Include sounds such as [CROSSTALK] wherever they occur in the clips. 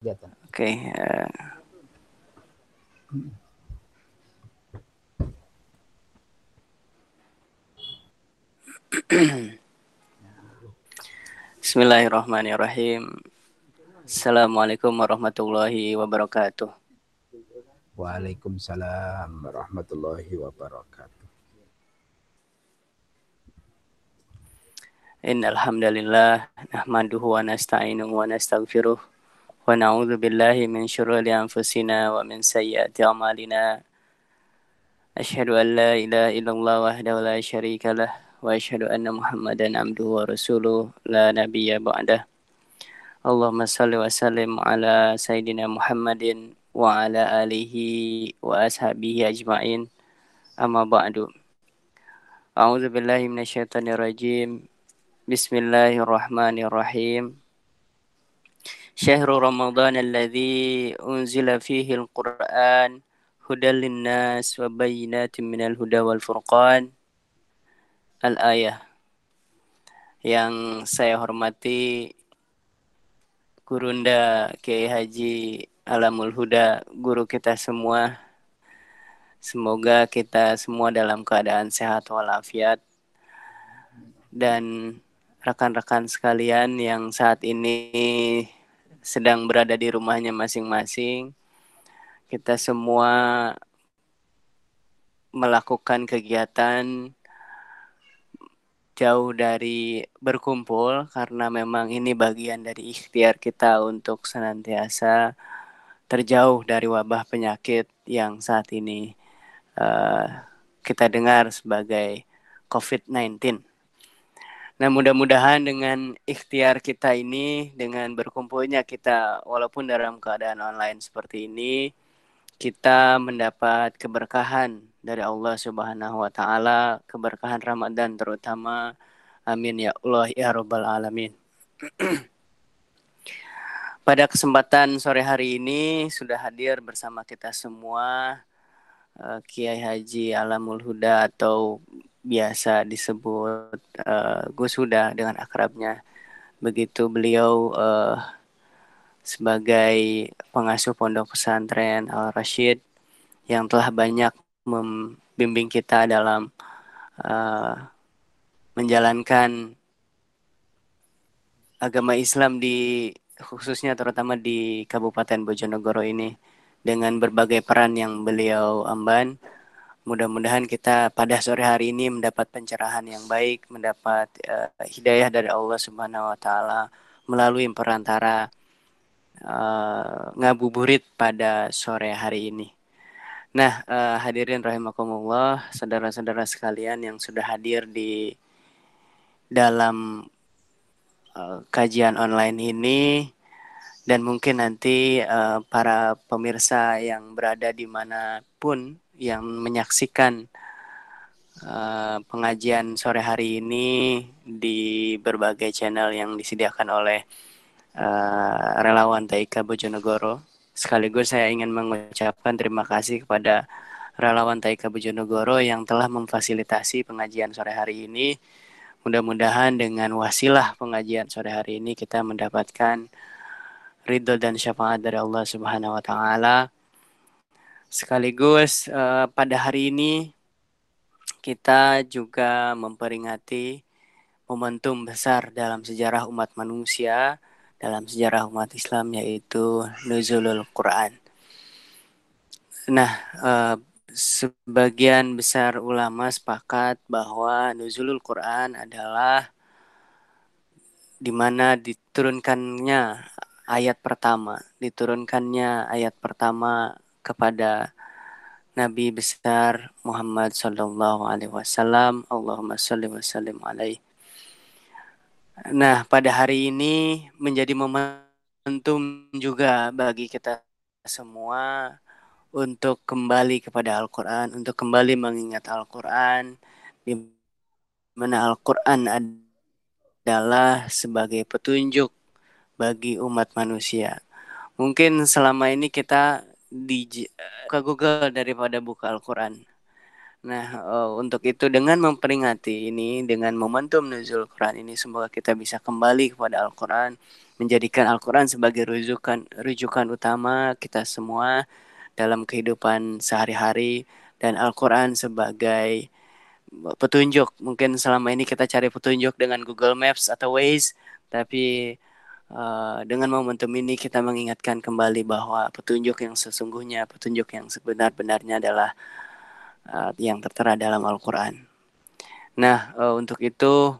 Oke. Okay, uh... Bismillahirrahmanirrahim. Assalamualaikum warahmatullahi wabarakatuh. Waalaikumsalam warahmatullahi wabarakatuh. Innal hamdalillah nahmaduhu wa nasta'inuhu wa nastaghfiruh wa na'udzu billahi min syururi anfusina wa min sayyiati a'malina. Asyhadu an la ilaha illallah wahdahu la syarika lah wa asyhadu anna Muhammadan abduhu wa rasuluh la nabiyya ba'dah. Allahumma salli wa sallim ala sayyidina Muhammadin wa ala alihi wa ashabihi ajma'in amma ba'du A'udzu billahi minasyaitonir alladzi unzila fihi al-Qur'an hudan linnas wa bayyinatin minal huda wal furqan Al-ayah yang saya hormati Gurunda Kiai Haji Alamul Huda, guru kita semua. Semoga kita semua dalam keadaan sehat walafiat. Dan rekan-rekan sekalian yang saat ini sedang berada di rumahnya masing-masing, kita semua melakukan kegiatan jauh dari berkumpul karena memang ini bagian dari ikhtiar kita untuk senantiasa terjauh dari wabah penyakit yang saat ini uh, kita dengar sebagai COVID-19. Nah, mudah-mudahan dengan ikhtiar kita ini, dengan berkumpulnya kita, walaupun dalam keadaan online seperti ini, kita mendapat keberkahan dari Allah Subhanahu wa Ta'ala, keberkahan Ramadan terutama. Amin ya Allah ya Rabbal 'Alamin. [CLEARS THROAT] Pada kesempatan sore hari ini sudah hadir bersama kita semua uh, Kiai Haji Alamul Huda atau biasa disebut uh, Gus Huda dengan akrabnya. Begitu beliau uh, sebagai pengasuh pondok pesantren Al Rashid yang telah banyak membimbing kita dalam uh, menjalankan agama Islam di khususnya terutama di Kabupaten Bojonegoro ini dengan berbagai peran yang beliau amban. Mudah-mudahan kita pada sore hari ini mendapat pencerahan yang baik, mendapat uh, hidayah dari Allah Subhanahu wa taala melalui perantara uh, ngabuburit pada sore hari ini. Nah, uh, hadirin rahimakumullah, saudara-saudara sekalian yang sudah hadir di dalam uh, kajian online ini dan mungkin nanti uh, para pemirsa yang berada di mana pun yang menyaksikan uh, pengajian sore hari ini di berbagai channel yang disediakan oleh uh, relawan Taika Bojonegoro. Sekaligus saya ingin mengucapkan terima kasih kepada relawan Taika Bojonegoro yang telah memfasilitasi pengajian sore hari ini Mudah-mudahan dengan wasilah pengajian sore hari ini kita mendapatkan ridho dan syafaat dari Allah Subhanahu wa taala. Sekaligus uh, pada hari ini kita juga memperingati momentum besar dalam sejarah umat manusia, dalam sejarah umat Islam yaitu nuzulul Quran. Nah, uh, sebagian besar ulama sepakat bahwa nuzulul Quran adalah di mana diturunkannya ayat pertama, diturunkannya ayat pertama kepada Nabi besar Muhammad Sallallahu Alaihi Wasallam. Allahumma salli wa sallim alaih. Nah, pada hari ini menjadi momentum juga bagi kita semua untuk kembali kepada Al-Quran, untuk kembali mengingat Al-Quran, di mana Al-Quran adalah sebagai petunjuk bagi umat manusia. Mungkin selama ini kita di ke Google daripada buka Al-Quran. Nah, uh, untuk itu dengan memperingati ini dengan momentum nuzul Quran ini semoga kita bisa kembali kepada Al-Quran, menjadikan Al-Quran sebagai rujukan rujukan utama kita semua dalam kehidupan sehari-hari dan Al-Quran sebagai petunjuk. Mungkin selama ini kita cari petunjuk dengan Google Maps atau Waze, tapi uh, dengan momentum ini kita mengingatkan kembali bahwa petunjuk yang sesungguhnya, petunjuk yang sebenar-benarnya adalah uh, yang tertera dalam Al-Quran. Nah, uh, untuk itu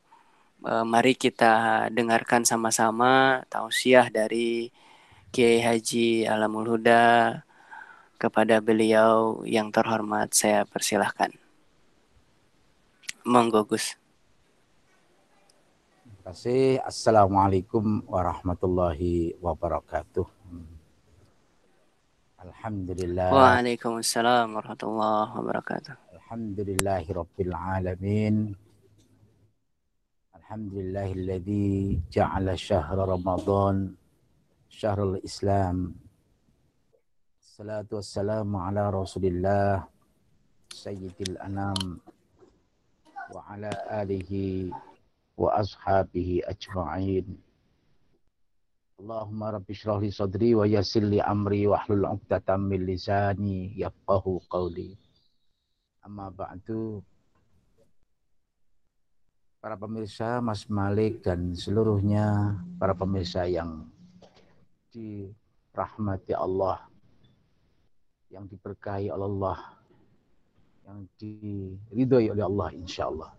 uh, mari kita dengarkan sama-sama tausiah dari Kiai Haji Alamul Huda kepada beliau yang terhormat saya persilahkan. Monggo Gus. Kasih. Assalamualaikum warahmatullahi wabarakatuh. Alhamdulillah. Waalaikumsalam warahmatullahi wabarakatuh. Alhamdulillahi rabbil alamin. Alhamdulillahilladzi ja'ala syahra Ramadan syahrul Islam Salatu wassalamu ala rasulillah Sayyidil anam Wa ala alihi Allahumma rabbi syrah li sadri Wa yassir li amri Wa hlul uqdatam min lisani Yafqahu qawli. Amma ba'du. Para pemirsa Mas Malik dan seluruhnya Para pemirsa yang dirahmati Allah yang diberkahi oleh Allah, yang diridhoi oleh Allah insya Allah.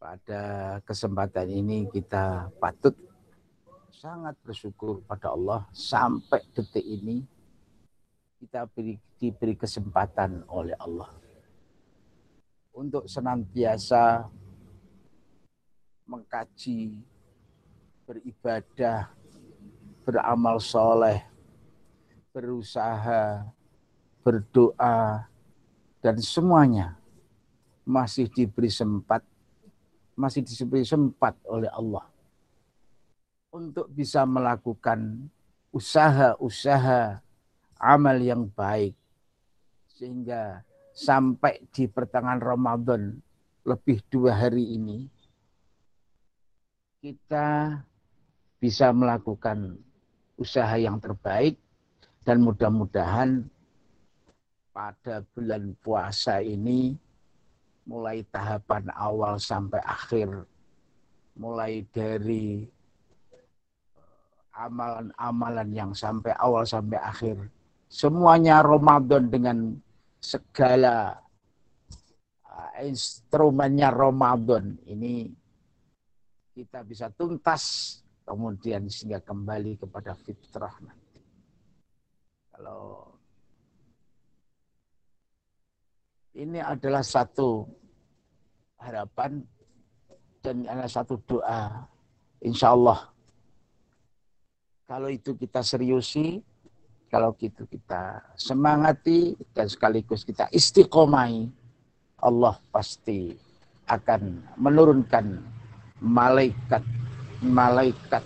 Pada kesempatan ini kita patut sangat bersyukur pada Allah. Sampai detik ini kita beri, diberi kesempatan oleh Allah untuk senantiasa mengkaji, beribadah, beramal soleh, berusaha, berdoa, dan semuanya masih diberi sempat, masih diberi sempat oleh Allah. Untuk bisa melakukan usaha-usaha amal yang baik sehingga sampai di pertengahan Ramadan lebih dua hari ini kita bisa melakukan usaha yang terbaik dan mudah-mudahan pada bulan puasa ini mulai tahapan awal sampai akhir mulai dari eh, amalan-amalan yang sampai awal sampai akhir. Semuanya Ramadan dengan segala eh, instrumennya Ramadan. Ini kita bisa tuntas kemudian sehingga kembali kepada fitrah kalau ini adalah satu harapan dan adalah satu doa. Insya Allah. Kalau itu kita seriusi, kalau itu kita semangati dan sekaligus kita istiqomai, Allah pasti akan menurunkan malaikat malaikat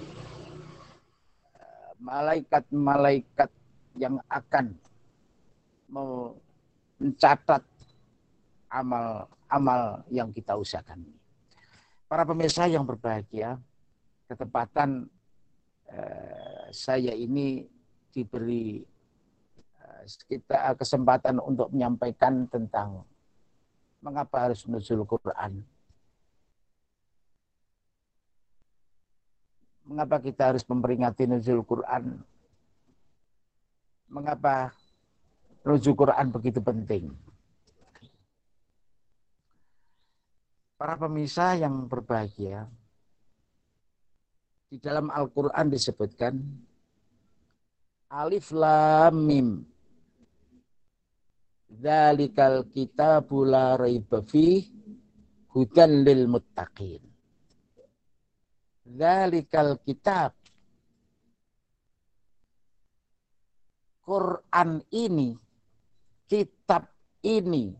malaikat malaikat yang akan mencatat amal-amal yang kita usahakan. Para pemirsa yang berbahagia, ketepatan eh, saya ini diberi eh, kesempatan untuk menyampaikan tentang mengapa harus nuzul Quran. Mengapa kita harus memperingati nuzul Quran? mengapa rujuk Quran begitu penting. Para pemirsa yang berbahagia, di dalam Al-Quran disebutkan Alif Lam Mim Zalikal kitabu la raiba hudan lil muttaqin. Zalikal kitab Quran ini, kitab ini,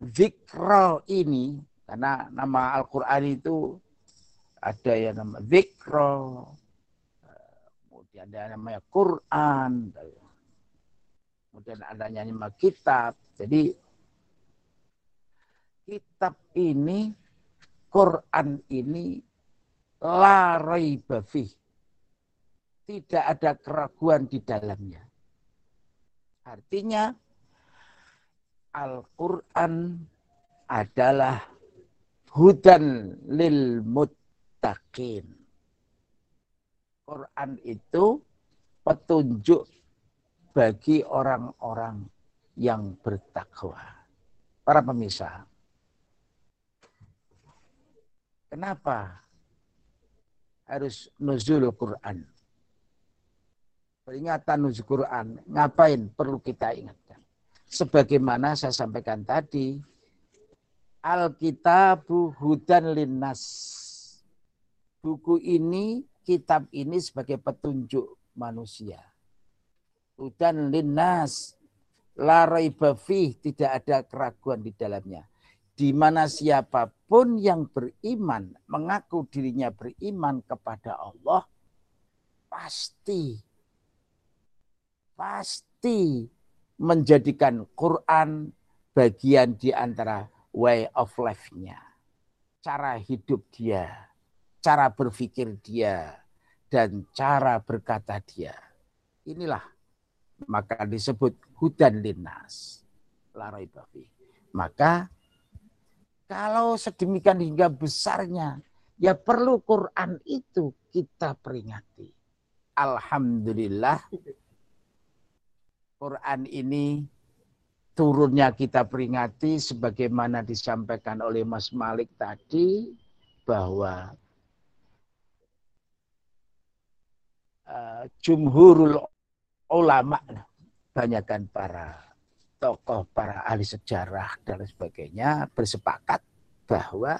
zikro ini, karena nama Al-Quran itu ada yang nama zikro, kemudian ada namanya Quran, kemudian adanya nama kitab. Jadi kitab ini, Quran ini La raiba Tidak ada keraguan di dalamnya. Artinya Al-Quran adalah hudan lil muttaqin. Quran itu petunjuk bagi orang-orang yang bertakwa. Para pemirsa, kenapa harus nuzul Quran? Peringatan nuzul Quran, ngapain perlu kita ingatkan? Sebagaimana saya sampaikan tadi, Alkitabu Hudan Linnas. Buku ini, kitab ini sebagai petunjuk manusia. Hudan Linnas. Larai bafih, tidak ada keraguan di dalamnya. Di mana siapa pun yang beriman, mengaku dirinya beriman kepada Allah, pasti, pasti menjadikan Quran bagian di antara way of life-nya. Cara hidup dia, cara berpikir dia, dan cara berkata dia. Inilah maka disebut hudan linnas. Laraibafi. Maka kalau sedemikian hingga besarnya, ya perlu Quran itu kita peringati. Alhamdulillah Quran ini turunnya kita peringati sebagaimana disampaikan oleh Mas Malik tadi bahwa uh, jumhurul ulama banyakkan para tokoh, para ahli sejarah dan sebagainya bersepakat bahwa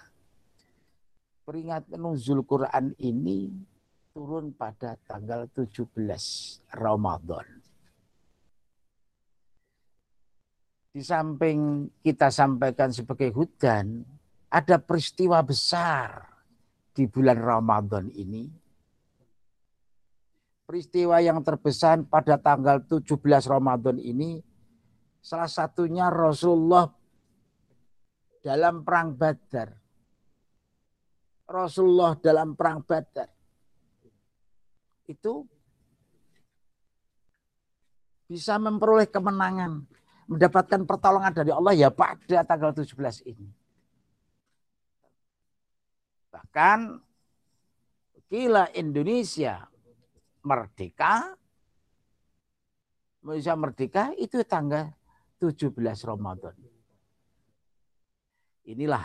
peringatan nuzul Quran ini turun pada tanggal 17 Ramadan. Di samping kita sampaikan sebagai hudan, ada peristiwa besar di bulan Ramadan ini. Peristiwa yang terbesar pada tanggal 17 Ramadan ini, salah satunya Rasulullah dalam perang Badar. Rasulullah dalam perang Badar. Itu bisa memperoleh kemenangan mendapatkan pertolongan dari Allah ya pada tanggal 17 ini. Bahkan kila Indonesia merdeka, Indonesia merdeka itu tanggal 17 Ramadan. Inilah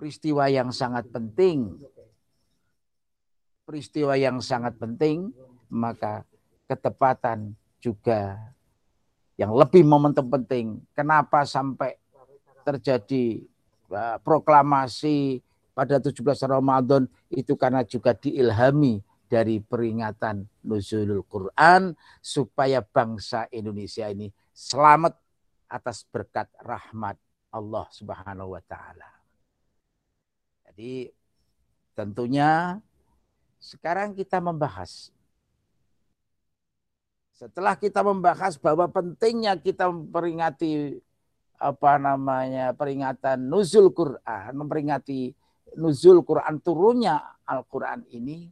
peristiwa yang sangat penting. Peristiwa yang sangat penting, maka ketepatan juga yang lebih momentum penting. Kenapa sampai terjadi uh, proklamasi pada 17 Ramadan itu karena juga diilhami dari peringatan nuzulul Quran supaya bangsa Indonesia ini selamat atas berkat rahmat Allah Subhanahu wa taala. Jadi tentunya sekarang kita membahas setelah kita membahas bahwa pentingnya kita memperingati apa namanya peringatan nuzul Quran, memperingati nuzul Quran turunnya Al-Quran ini.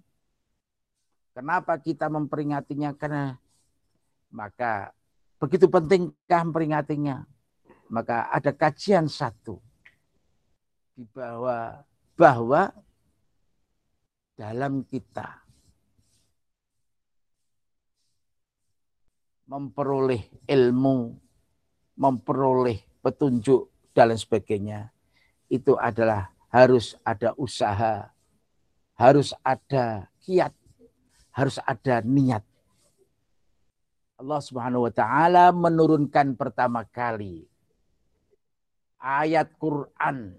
Kenapa kita memperingatinya? Karena maka begitu pentingkah memperingatinya. Maka ada kajian satu di bawah bahwa dalam kita memperoleh ilmu, memperoleh petunjuk dan lain sebagainya, itu adalah harus ada usaha, harus ada kiat, harus ada niat. Allah Subhanahu wa taala menurunkan pertama kali ayat Quran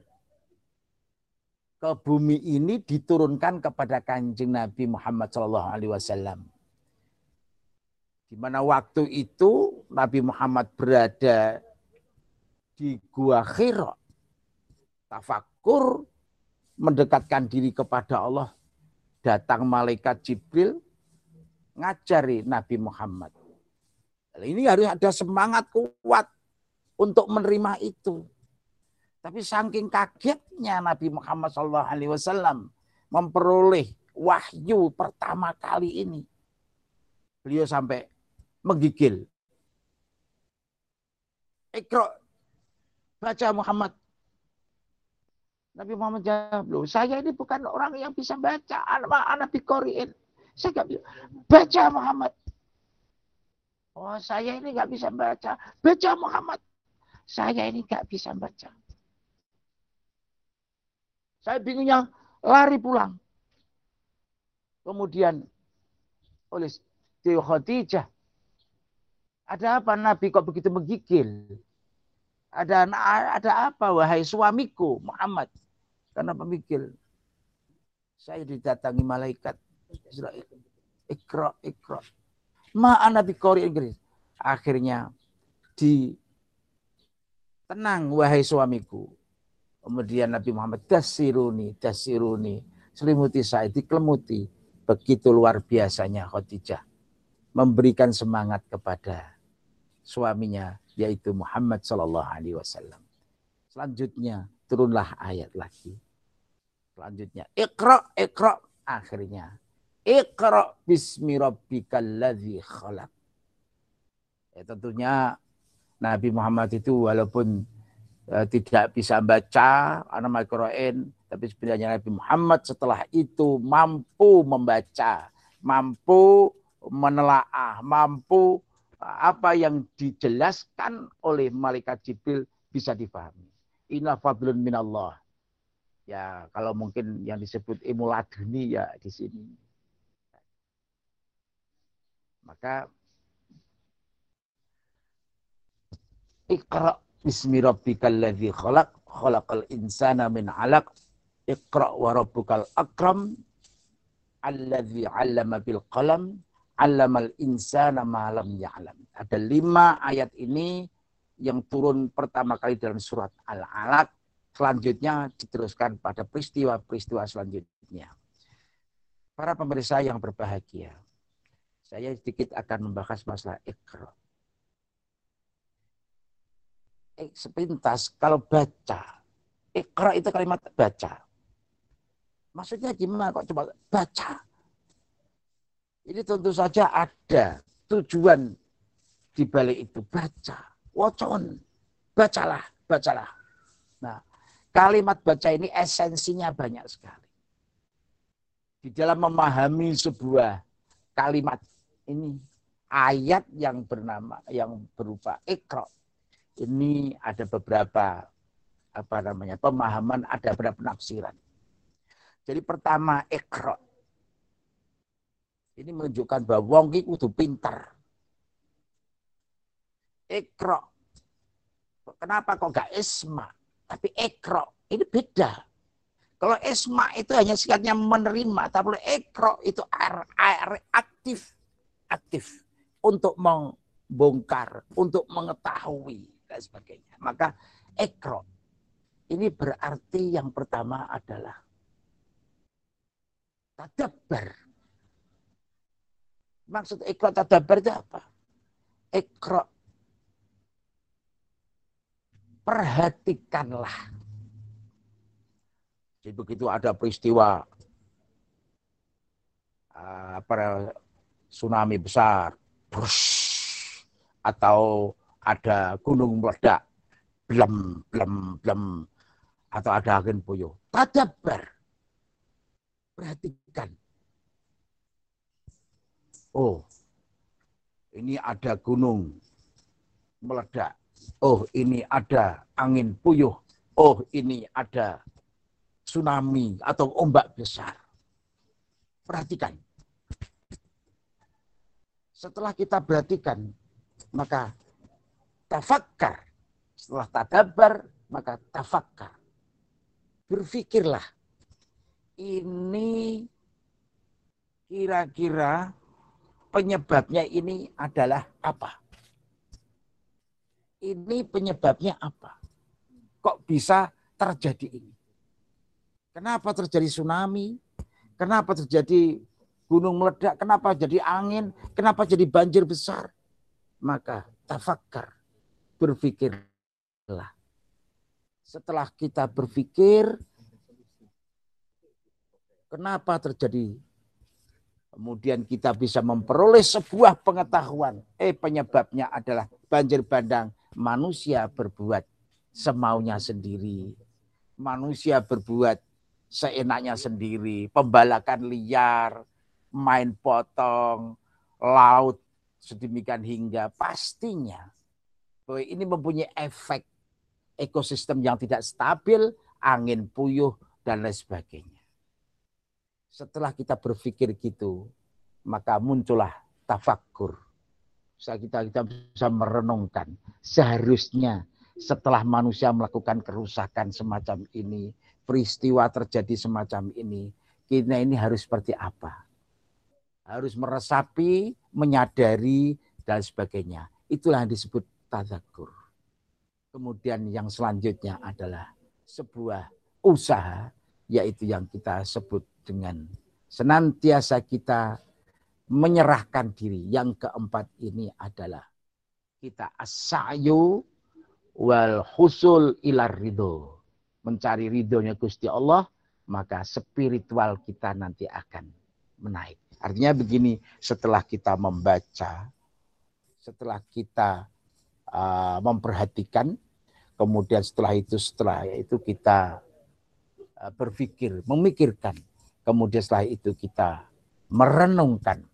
ke bumi ini diturunkan kepada Kanjeng Nabi Muhammad wasallam di mana waktu itu Nabi Muhammad berada di Gua Khira. Tafakur mendekatkan diri kepada Allah. Datang malaikat Jibril ngajari Nabi Muhammad. Ini harus ada semangat kuat untuk menerima itu. Tapi saking kagetnya Nabi Muhammad SAW memperoleh wahyu pertama kali ini. Beliau sampai menggigil. Ikro, baca Muhammad. Nabi Muhammad jawab, loh saya ini bukan orang yang bisa baca. Anak, anak bikoriin. Saya gak bisa. Baca Muhammad. Oh saya ini gak bisa baca. Baca Muhammad. Saya ini gak bisa baca. Saya bingungnya lari pulang. Kemudian oleh Khadijah. Ada apa Nabi kok begitu menggigil? Ada ada apa wahai suamiku Muhammad? Karena pemikir. Saya didatangi malaikat. Ikra, ikra. Ma'ana bikori Inggris. Akhirnya di tenang wahai suamiku. Kemudian Nabi Muhammad dasiruni, dasiruni. Selimuti saya, dikelemuti. Begitu luar biasanya Khadijah. Memberikan semangat kepada suaminya yaitu Muhammad Shallallahu Alaihi Wasallam. Selanjutnya turunlah ayat lagi. Selanjutnya ikra ikra akhirnya ikra bismi rabbikal ladzi khalaq. Ya, tentunya Nabi Muhammad itu walaupun uh, tidak bisa baca nama Al-Quran, tapi sebenarnya Nabi Muhammad setelah itu mampu membaca, mampu menelaah, mampu apa yang dijelaskan oleh malaikat Jibril bisa dipahami. Inna fadlun minallah. Ya, kalau mungkin yang disebut emuladuni ya di sini. Maka Iqra bismi rabbikal ladzi khalaq khalaqal insana min 'alaq Iqra wa rabbukal akram alladzi 'allama bil qalam Allamal insana malam ya'lam. Ada lima ayat ini yang turun pertama kali dalam surat Al-Alaq. Selanjutnya diteruskan pada peristiwa-peristiwa selanjutnya. Para pemirsa yang berbahagia, saya sedikit akan membahas masalah ikra. Eh, sepintas kalau baca, ikra itu kalimat baca. Maksudnya gimana kok coba baca? Ini tentu saja ada tujuan di balik itu. Baca, wocon, bacalah, bacalah. Nah, kalimat baca ini esensinya banyak sekali. Di dalam memahami sebuah kalimat ini, ayat yang bernama, yang berupa ikro. Ini ada beberapa apa namanya pemahaman, ada beberapa penafsiran. Jadi pertama ikro ini menunjukkan bahwa wong iki kudu pinter. Ekro. Kenapa kok gak esma? Tapi ekro. Ini beda. Kalau esma itu hanya sikatnya menerima. Tapi ekro itu aktif. Aktif. Untuk membongkar. Untuk mengetahui. Dan sebagainya. Maka ekro. Ini berarti yang pertama adalah tadabbar Maksud ikra tadabar itu apa? Ikra. Perhatikanlah. Jadi begitu ada peristiwa uh, tsunami besar, brush, atau ada gunung meledak, blem, blem, blem, atau ada angin puyuh. Tadabar. Perhatikan Oh, ini ada gunung meledak. Oh, ini ada angin puyuh. Oh, ini ada tsunami atau ombak besar. Perhatikan. Setelah kita perhatikan, maka tafakkar. Setelah tadabar, maka tafakkar. Berpikirlah. Ini kira-kira penyebabnya ini adalah apa? Ini penyebabnya apa? Kok bisa terjadi ini? Kenapa terjadi tsunami? Kenapa terjadi gunung meledak? Kenapa jadi angin? Kenapa jadi banjir besar? Maka tafakkar, berpikirlah. Setelah kita berpikir, Kenapa terjadi? Kemudian kita bisa memperoleh sebuah pengetahuan. Eh penyebabnya adalah banjir bandang. Manusia berbuat semaunya sendiri. Manusia berbuat seenaknya sendiri. Pembalakan liar, main potong, laut sedemikian hingga pastinya ini mempunyai efek ekosistem yang tidak stabil, angin puyuh dan lain sebagainya. Setelah kita berpikir gitu, maka muncullah tafakur. Kita kita bisa merenungkan seharusnya setelah manusia melakukan kerusakan semacam ini, peristiwa terjadi semacam ini, kita ini harus seperti apa? harus meresapi, menyadari, dan sebagainya. Itulah yang disebut tazakur. Kemudian yang selanjutnya adalah sebuah usaha, yaitu yang kita sebut dengan senantiasa kita menyerahkan diri. Yang keempat ini adalah kita asayu wal husul ilar ridho. Mencari ridhonya Gusti Allah, maka spiritual kita nanti akan menaik. Artinya begini, setelah kita membaca, setelah kita uh, memperhatikan, kemudian setelah itu setelah itu kita uh, berpikir, memikirkan, kemudian setelah itu kita merenungkan,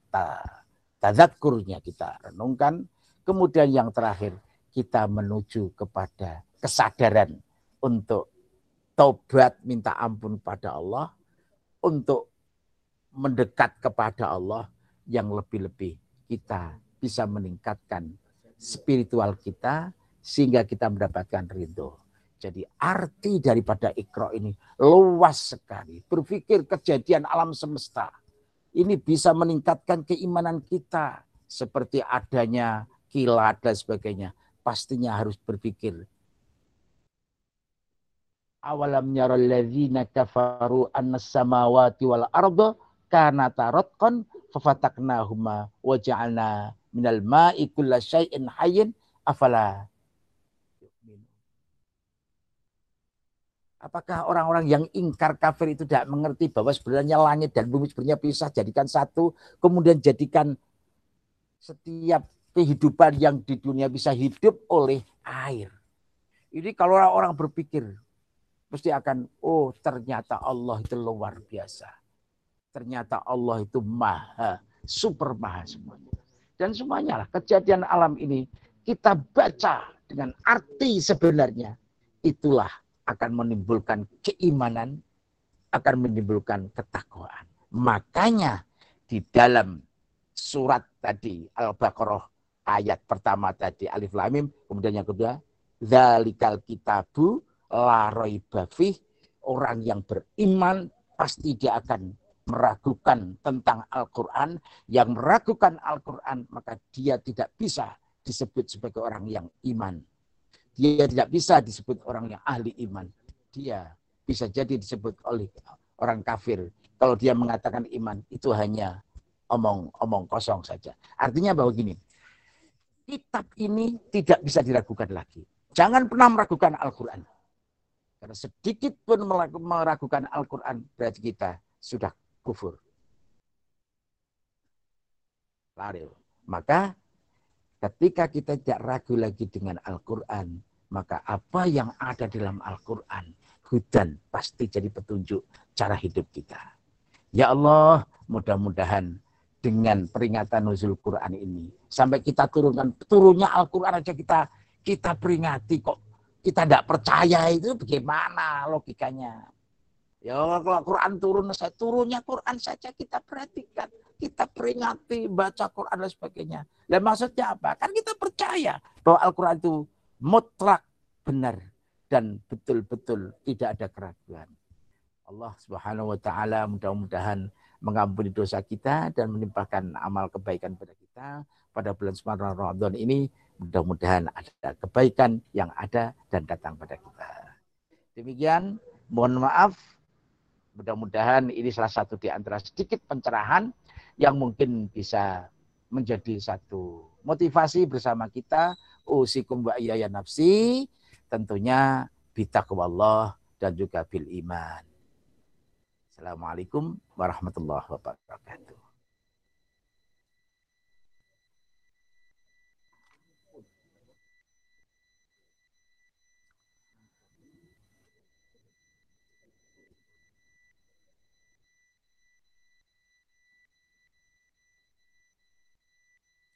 tadzakurnya kita renungkan, kemudian yang terakhir kita menuju kepada kesadaran untuk taubat minta ampun pada Allah, untuk mendekat kepada Allah yang lebih-lebih kita bisa meningkatkan spiritual kita sehingga kita mendapatkan ridho. Jadi arti daripada ikro ini luas sekali. Berpikir kejadian alam semesta. Ini bisa meningkatkan keimanan kita. Seperti adanya kilat dan sebagainya. Pastinya harus berpikir. Awalam yaral ladzina kafaru anna samawati wal arda kana tarotqan fafataknahuma wa ja'alna minal ma'i kulla syai'in hayyin afala Apakah orang-orang yang ingkar kafir itu tidak mengerti bahwa sebenarnya langit dan bumi sebenarnya pisah jadikan satu, kemudian jadikan setiap kehidupan yang di dunia bisa hidup oleh air. Ini kalau orang berpikir pasti akan, oh ternyata Allah itu luar biasa. Ternyata Allah itu maha, super maha semuanya. Dan semuanya lah kejadian alam ini kita baca dengan arti sebenarnya. Itulah akan menimbulkan keimanan, akan menimbulkan ketakwaan. Makanya di dalam surat tadi Al-Baqarah ayat pertama tadi Alif Lamim, kemudian yang kedua Zalikal kitabu la orang yang beriman pasti dia akan meragukan tentang Al-Quran, yang meragukan Al-Quran, maka dia tidak bisa disebut sebagai orang yang iman. Dia tidak bisa disebut orang yang ahli iman. Dia bisa jadi disebut oleh orang kafir. Kalau dia mengatakan iman, itu hanya omong-omong kosong saja. Artinya bahwa gini, kitab ini tidak bisa diragukan lagi. Jangan pernah meragukan Al-Quran. Karena sedikit pun meragukan Al-Quran, berarti kita sudah kufur. Lari. Maka ketika kita tidak ragu lagi dengan Al-Quran, maka apa yang ada dalam Al-Quran, hudan pasti jadi petunjuk cara hidup kita. Ya Allah, mudah-mudahan dengan peringatan nuzul Quran ini, sampai kita turunkan turunnya Al-Quran aja kita kita peringati kok kita tidak percaya itu bagaimana logikanya. Ya kalau Quran turun, saya turunnya Quran saja kita perhatikan. Kita peringati, baca Quran dan sebagainya. Dan maksudnya apa? Kan kita percaya bahwa Al-Quran itu mutlak benar dan betul-betul tidak ada keraguan. Allah Subhanahu wa taala mudah-mudahan mengampuni dosa kita dan menimpakan amal kebaikan pada kita pada bulan Sumatera Ramadan ini mudah-mudahan ada kebaikan yang ada dan datang pada kita. Demikian, mohon maaf Mudah-mudahan ini salah satu di antara sedikit pencerahan yang mungkin bisa menjadi satu motivasi bersama kita. Usikum wa iya nafsi. Tentunya Allah dan juga bil iman. Assalamualaikum warahmatullahi wabarakatuh.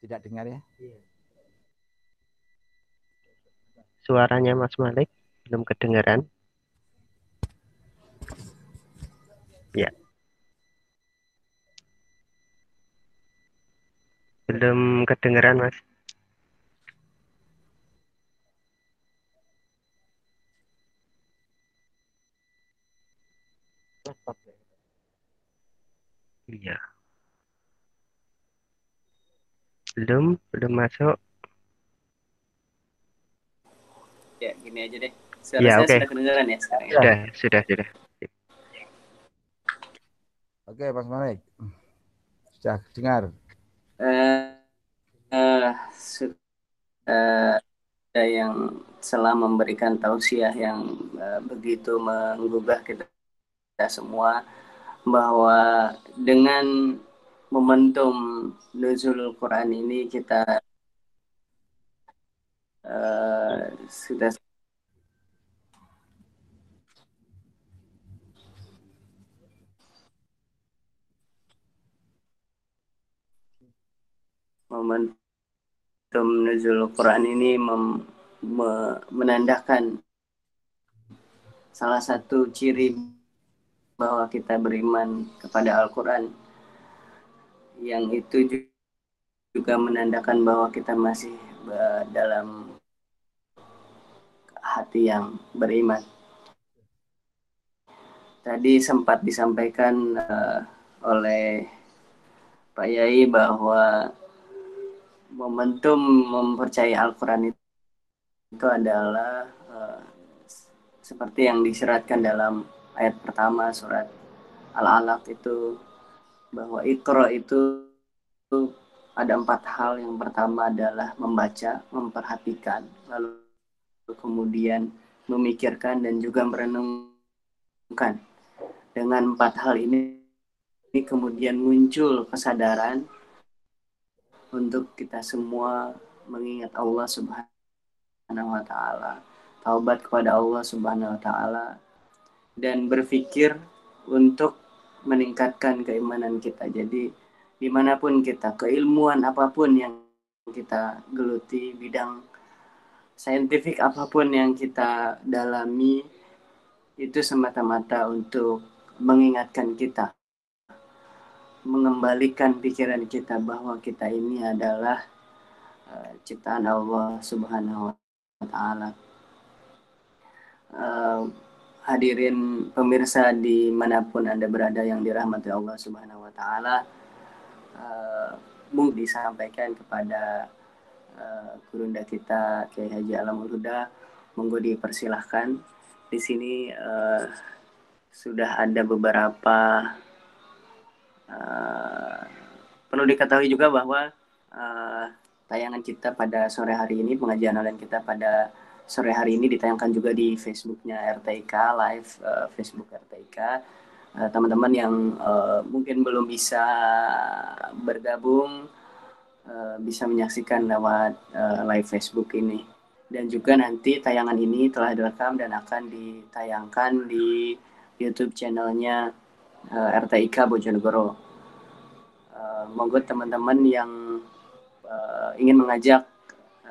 Tidak dengar ya? Suaranya Mas Malik belum kedengaran. Ya. Belum kedengaran, Mas. Iya. Belum, belum masuk. Ya, gini aja deh. Suara Ya, saya oke. sudah kedengaran ya sekarang ya? Sudah, sudah, sudah. Oke, Mas Malik. Sudah dengar. Eh, eh, su- eh, ada yang telah memberikan tausiah yang eh, begitu menggugah kita, kita semua bahwa dengan momentum nuzul Quran ini kita eh, sudah. Momentum nuzul Quran ini mem- me- menandakan salah satu ciri bahwa kita beriman kepada Al-Quran. Yang itu ju- juga menandakan bahwa kita masih dalam hati yang beriman. Tadi sempat disampaikan eh, oleh Pak Yai bahwa momentum mempercayai Al-Quran itu, itu adalah eh, seperti yang disyaratkan dalam ayat pertama surat Al-Alaq itu bahwa Iqra itu ada empat hal. Yang pertama adalah membaca, memperhatikan, lalu kemudian memikirkan dan juga merenungkan. Dengan empat hal ini, ini kemudian muncul kesadaran untuk kita semua mengingat Allah Subhanahu wa taala, taubat kepada Allah Subhanahu wa taala dan berpikir untuk meningkatkan keimanan kita. Jadi di mana pun kita, keilmuan apa pun yang kita geluti, bidang saintifik apa pun yang kita dalami, itu semata-mata untuk mengingatkan kita, mengembalikan pikiran kita bahwa kita ini adalah uh, ciptaan Allah Subhanahu wa Ta'ala. Uh, hadirin pemirsa di mana pun anda berada yang dirahmati Allah Subhanahu Wa Taala, uh, disampaikan kepada uh, gurunda kita Kiai Haji Alamul Huda, monggo dipersilahkan. Di sini uh, sudah ada beberapa uh, perlu diketahui juga bahwa uh, tayangan kita pada sore hari ini pengajian online kita pada sore hari ini ditayangkan juga di Facebooknya RTIK live uh, Facebook RTIK uh, teman-teman yang uh, mungkin belum bisa bergabung uh, bisa menyaksikan lewat uh, live Facebook ini dan juga nanti tayangan ini telah direkam dan akan ditayangkan di YouTube channelnya uh, RTIK Bojonegoro. Uh, monggo teman-teman yang uh, ingin mengajak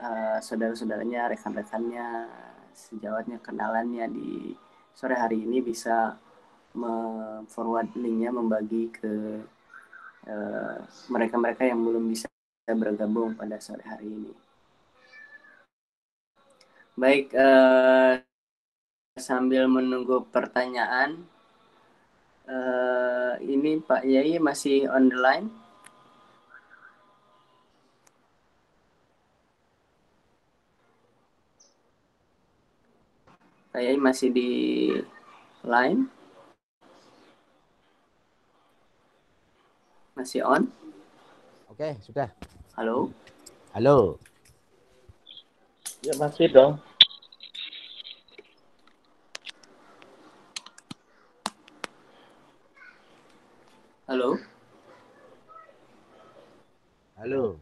uh, saudara-saudaranya, rekan-rekannya, sejawatnya, kenalannya di sore hari ini bisa forward linknya membagi ke mereka-mereka uh, yang belum bisa bergabung pada sore hari ini. Baik, uh, sambil menunggu pertanyaan, uh, ini Pak Yai masih on the line? Pak Yai masih di line? Masih on? Oke, sudah. Halo? Halo. Ya masih dong. Halo. Halo.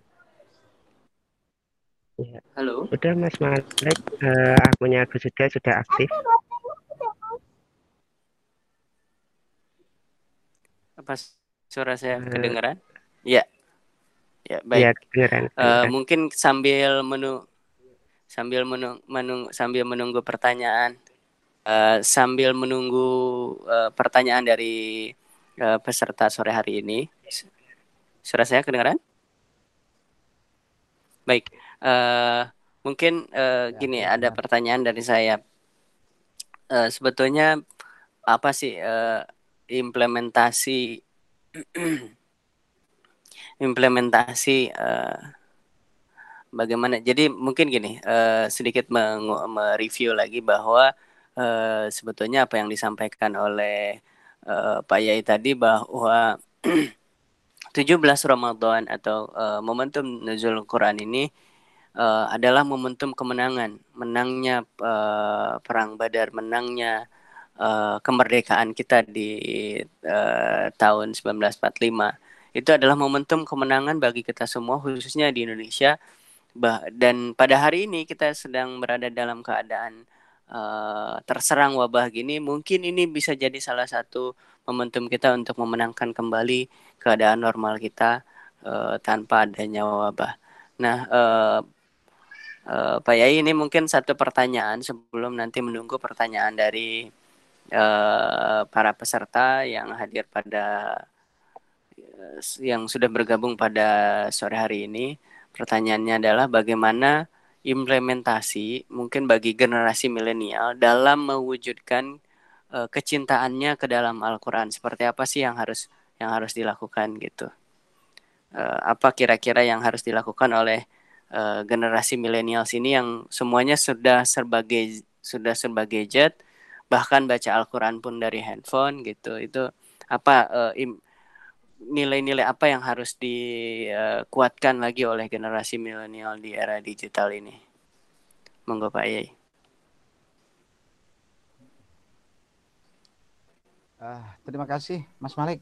Ya. Halo. Udah Mas Malik, eh, akunnya Gus Huda sudah aktif. Apa suara saya Eh. kedengaran? Ya. Ya, Iya, baik. kedengeran. Eh, kedengeran. mungkin sambil menung sambil menung, menung sambil menunggu pertanyaan eh, sambil menunggu eh, pertanyaan dari eh, peserta sore hari ini. Suara saya kedengaran? Baik. Eh, mungkin Ya, gini kedengaran. ada pertanyaan dari saya. Eh, sebetulnya apa sih eh, implementasi [CLEARS THROAT] implementasi eh, bagaimana. Jadi mungkin gini eh, sedikit mereview lagi bahwa eh, sebetulnya apa yang disampaikan oleh eh, Pak Yai tadi bahwa [CLEARS THROAT] 17 Ramadan atau eh, momentum nuzul Quran ini eh, adalah momentum kemenangan. Menangnya eh, perang Badar menangnya eh, kemerdekaan kita di eh, tahun 1945 itu adalah momentum kemenangan bagi kita semua khususnya di Indonesia dan pada hari ini kita sedang berada dalam keadaan eh, terserang wabah gini mungkin ini bisa jadi salah satu momentum kita untuk memenangkan kembali keadaan normal kita eh, tanpa adanya wabah. Nah, eh, eh, Pak Yai ini mungkin satu pertanyaan sebelum nanti menunggu pertanyaan dari eh, para peserta yang hadir pada yang sudah bergabung pada sore hari ini. Pertanyaannya adalah bagaimana implementasi mungkin bagi generasi milenial dalam mewujudkan eh, kecintaannya ke dalam Al-Qur'an. Seperti apa sih yang harus yang harus dilakukan gitu. Eh, apa kira-kira yang harus dilakukan oleh eh, generasi milenial sini yang semuanya sudah serba ge- sudah serba gadget, bahkan baca Al-Qur'an pun dari handphone gitu. Itu apa eh, im- nilai-nilai apa yang harus dikuatkan lagi oleh generasi milenial di era digital ini? Monggo Pak Yai. Ah, terima kasih Mas Malik.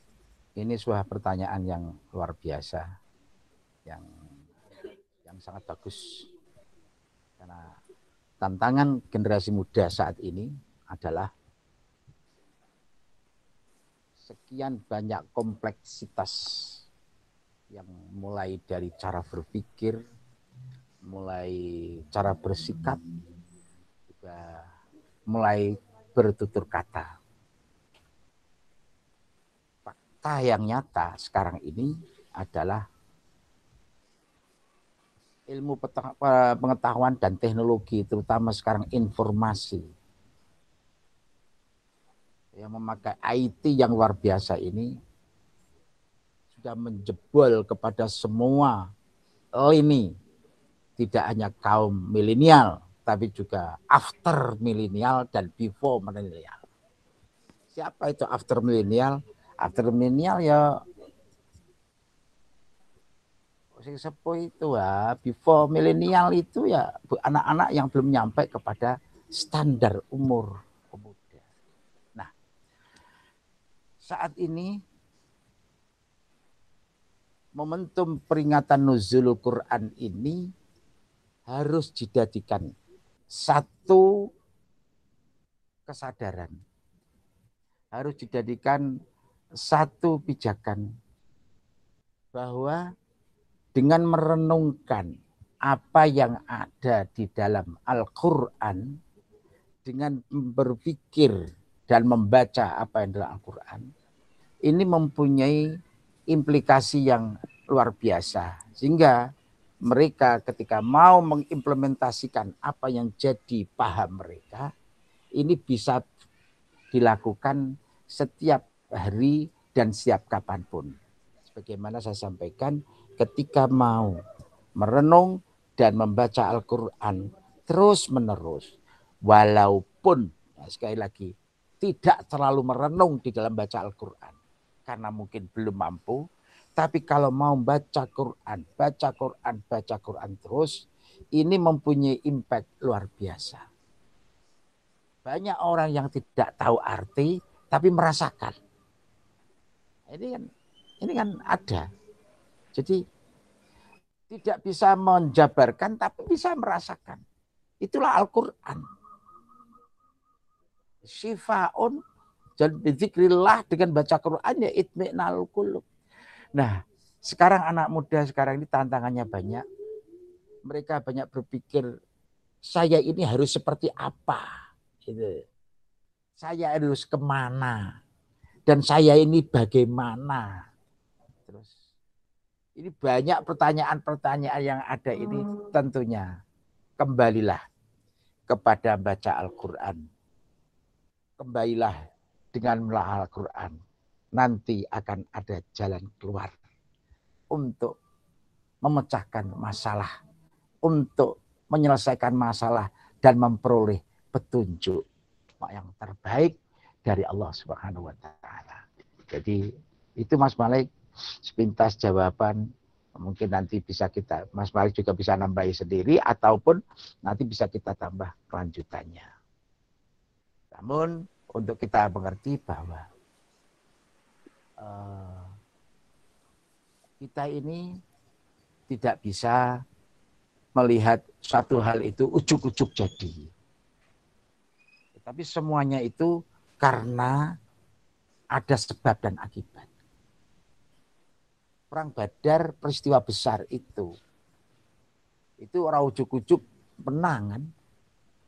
Ini sebuah pertanyaan yang luar biasa, yang yang sangat bagus. Karena tantangan generasi muda saat ini adalah sekian banyak kompleksitas yang mulai dari cara berpikir, mulai cara bersikap, juga mulai bertutur kata. Fakta yang nyata sekarang ini adalah ilmu pengetahuan dan teknologi, terutama sekarang informasi yang memakai IT yang luar biasa ini sudah menjebol kepada semua lini, tidak hanya kaum milenial, tapi juga after milenial dan before milenial. Siapa itu after milenial? After milenial ya sing sepuh itu ya, before milenial itu ya anak-anak yang belum nyampe kepada standar umur pemuda. Nah, saat ini momentum peringatan nuzul Quran ini harus dijadikan satu kesadaran. Harus dijadikan satu pijakan bahwa dengan merenungkan apa yang ada di dalam Al-Quran, dengan berpikir dan membaca apa yang dalam Al-Quran, ini mempunyai implikasi yang luar biasa. Sehingga mereka ketika mau mengimplementasikan apa yang jadi paham mereka, ini bisa dilakukan setiap hari dan setiap kapan pun. Sebagaimana saya sampaikan, ketika mau merenung dan membaca Al-Quran terus menerus, walaupun nah sekali lagi tidak terlalu merenung di dalam baca Al-Quran karena mungkin belum mampu, tapi kalau mau baca Quran, baca Quran, baca Quran terus, ini mempunyai impact luar biasa. Banyak orang yang tidak tahu arti, tapi merasakan. Ini kan Ini kan ada. Jadi tidak bisa menjabarkan tapi bisa merasakan. Itulah Al-Qur'an. Syifaun dan bizikrillah dengan baca Quran ya itmi'nal qulub. Nah, sekarang anak muda sekarang ini tantangannya banyak. Mereka banyak berpikir saya ini harus seperti apa. Gitu. Saya harus ke mana. Dan saya ini bagaimana. Terus ini banyak pertanyaan-pertanyaan yang ada ini tentunya. Kembalilah kepada baca Al-Quran. Kembalilah dengan melaal Al-Quran. Nanti akan ada jalan keluar untuk memecahkan masalah. Untuk menyelesaikan masalah dan memperoleh petunjuk yang terbaik dari Allah Subhanahu wa taala. Jadi itu Mas Malik sepintas jawaban mungkin nanti bisa kita Mas Malik juga bisa nambahi sendiri ataupun nanti bisa kita tambah kelanjutannya. Namun untuk kita mengerti bahwa uh, kita ini tidak bisa melihat satu hal itu ujuk-ujuk jadi. Tapi semuanya itu karena ada sebab dan akibat. Perang Badar peristiwa besar itu. Itu orang ujuk-ujuk menang kan.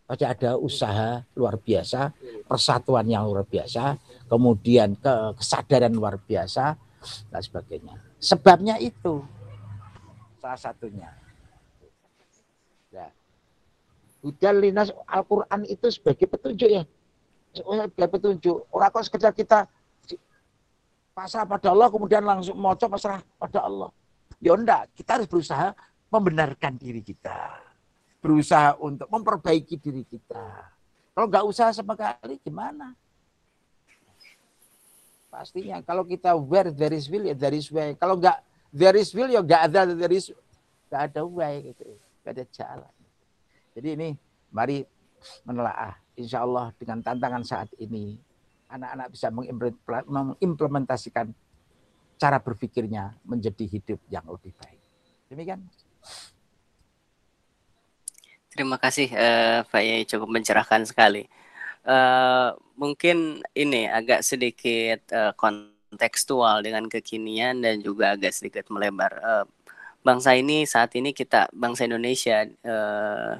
Pasti ada usaha luar biasa, persatuan yang luar biasa, kemudian ke kesadaran luar biasa, dan sebagainya. Sebabnya itu salah satunya. Ya. Linas Al-Quran itu sebagai petunjuk ya. Sebagai petunjuk. Orang kok sekedar kita pasrah pada Allah kemudian langsung moco pasrah pada Allah. Ya enggak, kita harus berusaha membenarkan diri kita. Berusaha untuk memperbaiki diri kita. Kalau enggak usaha sama sekali gimana? Pastinya kalau kita where there is will ya there is way. Kalau enggak there is will ya enggak ada there is enggak ada way gitu. Enggak ada jalan. Jadi ini mari menelaah. Insya Allah dengan tantangan saat ini, anak-anak bisa mengimplementasikan cara berpikirnya menjadi hidup yang lebih baik. Demikian. Terima kasih uh, Pak Yai cukup mencerahkan sekali. Uh, mungkin ini agak sedikit uh, kontekstual dengan kekinian dan juga agak sedikit melebar. Uh, bangsa ini saat ini kita bangsa Indonesia uh,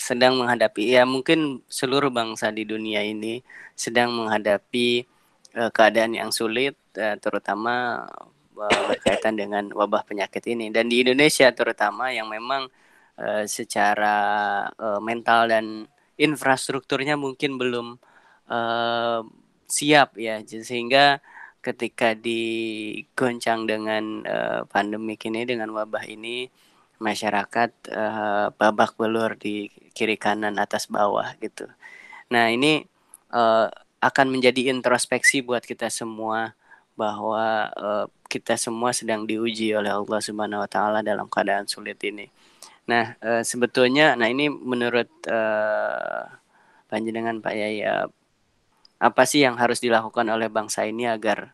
sedang menghadapi ya mungkin seluruh bangsa di dunia ini sedang menghadapi uh, keadaan yang sulit uh, terutama berkaitan dengan wabah penyakit ini dan di Indonesia terutama yang memang uh, secara uh, mental dan infrastrukturnya mungkin belum uh, siap ya sehingga ketika digoncang dengan uh, pandemi ini dengan wabah ini masyarakat uh, babak belur di kiri kanan atas bawah gitu. Nah ini uh, akan menjadi introspeksi buat kita semua bahwa uh, kita semua sedang diuji oleh Allah Subhanahu Wa Taala dalam keadaan sulit ini. Nah uh, sebetulnya, nah ini menurut uh, panjenengan Pak Yai, uh, apa sih yang harus dilakukan oleh bangsa ini agar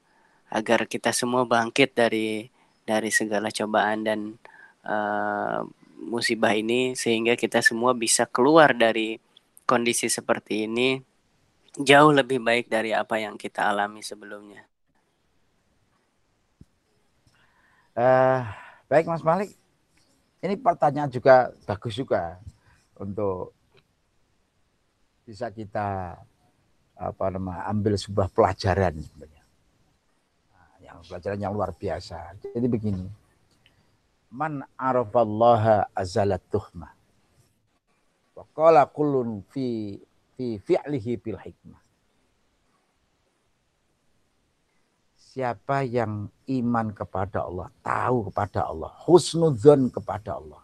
agar kita semua bangkit dari dari segala cobaan dan uh, musibah ini sehingga kita semua bisa keluar dari kondisi seperti ini jauh lebih baik dari apa yang kita alami sebelumnya. Uh, baik Mas Malik, ini pertanyaan juga bagus juga untuk bisa kita apa nama ambil sebuah pelajaran sebenarnya. Nah, yang pelajaran yang luar biasa. Jadi begini, man arafallaha azalat tuhma. Wa qala kullun fi fi fi'lihi bil hikmah. Siapa yang iman kepada Allah, tahu kepada Allah, husnudzon kepada Allah.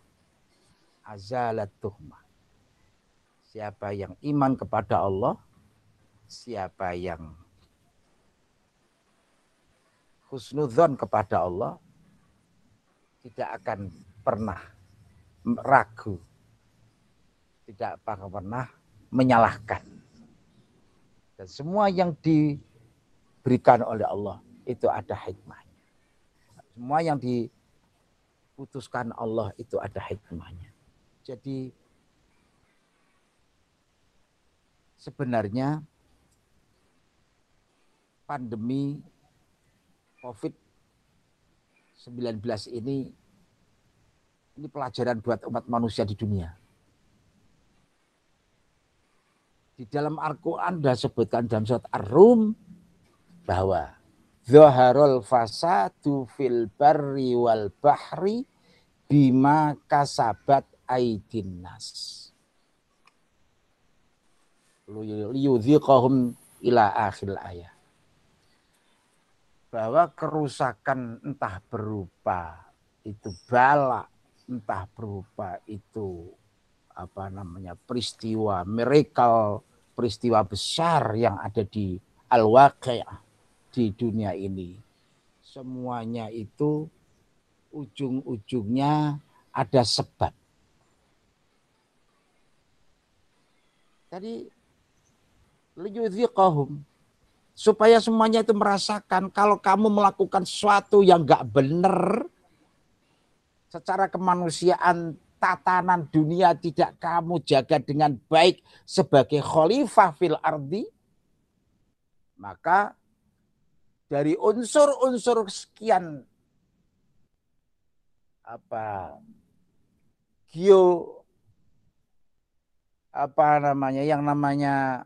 Azalat tuhma. Siapa yang iman kepada Allah, siapa yang husnudzon kepada Allah, tidak akan pernah ragu, tidak akan pernah menyalahkan. Dan semua yang diberikan oleh Allah itu ada hikmahnya. Semua yang diputuskan Allah itu ada hikmahnya. Jadi sebenarnya pandemi COVID-19 ini ini pelajaran buat umat manusia di dunia. Di dalam Al-Quran sudah sebutkan dalam surat Ar-Rum bahwa Zaharul fasadu fil barri wal bahri bima kasabat aidin nas. Liyudhiqahum ila akhir ayat. Bahwa kerusakan entah berupa itu balak entah berupa itu apa namanya peristiwa miracle peristiwa besar yang ada di al di dunia ini. Semuanya itu ujung-ujungnya ada sebab tadi liyudhiqahum supaya semuanya itu merasakan kalau kamu melakukan sesuatu yang enggak benar secara kemanusiaan tatanan dunia tidak kamu jaga dengan baik sebagai khalifah fil ardi, maka dari unsur-unsur sekian. Apa? Geo apa namanya yang namanya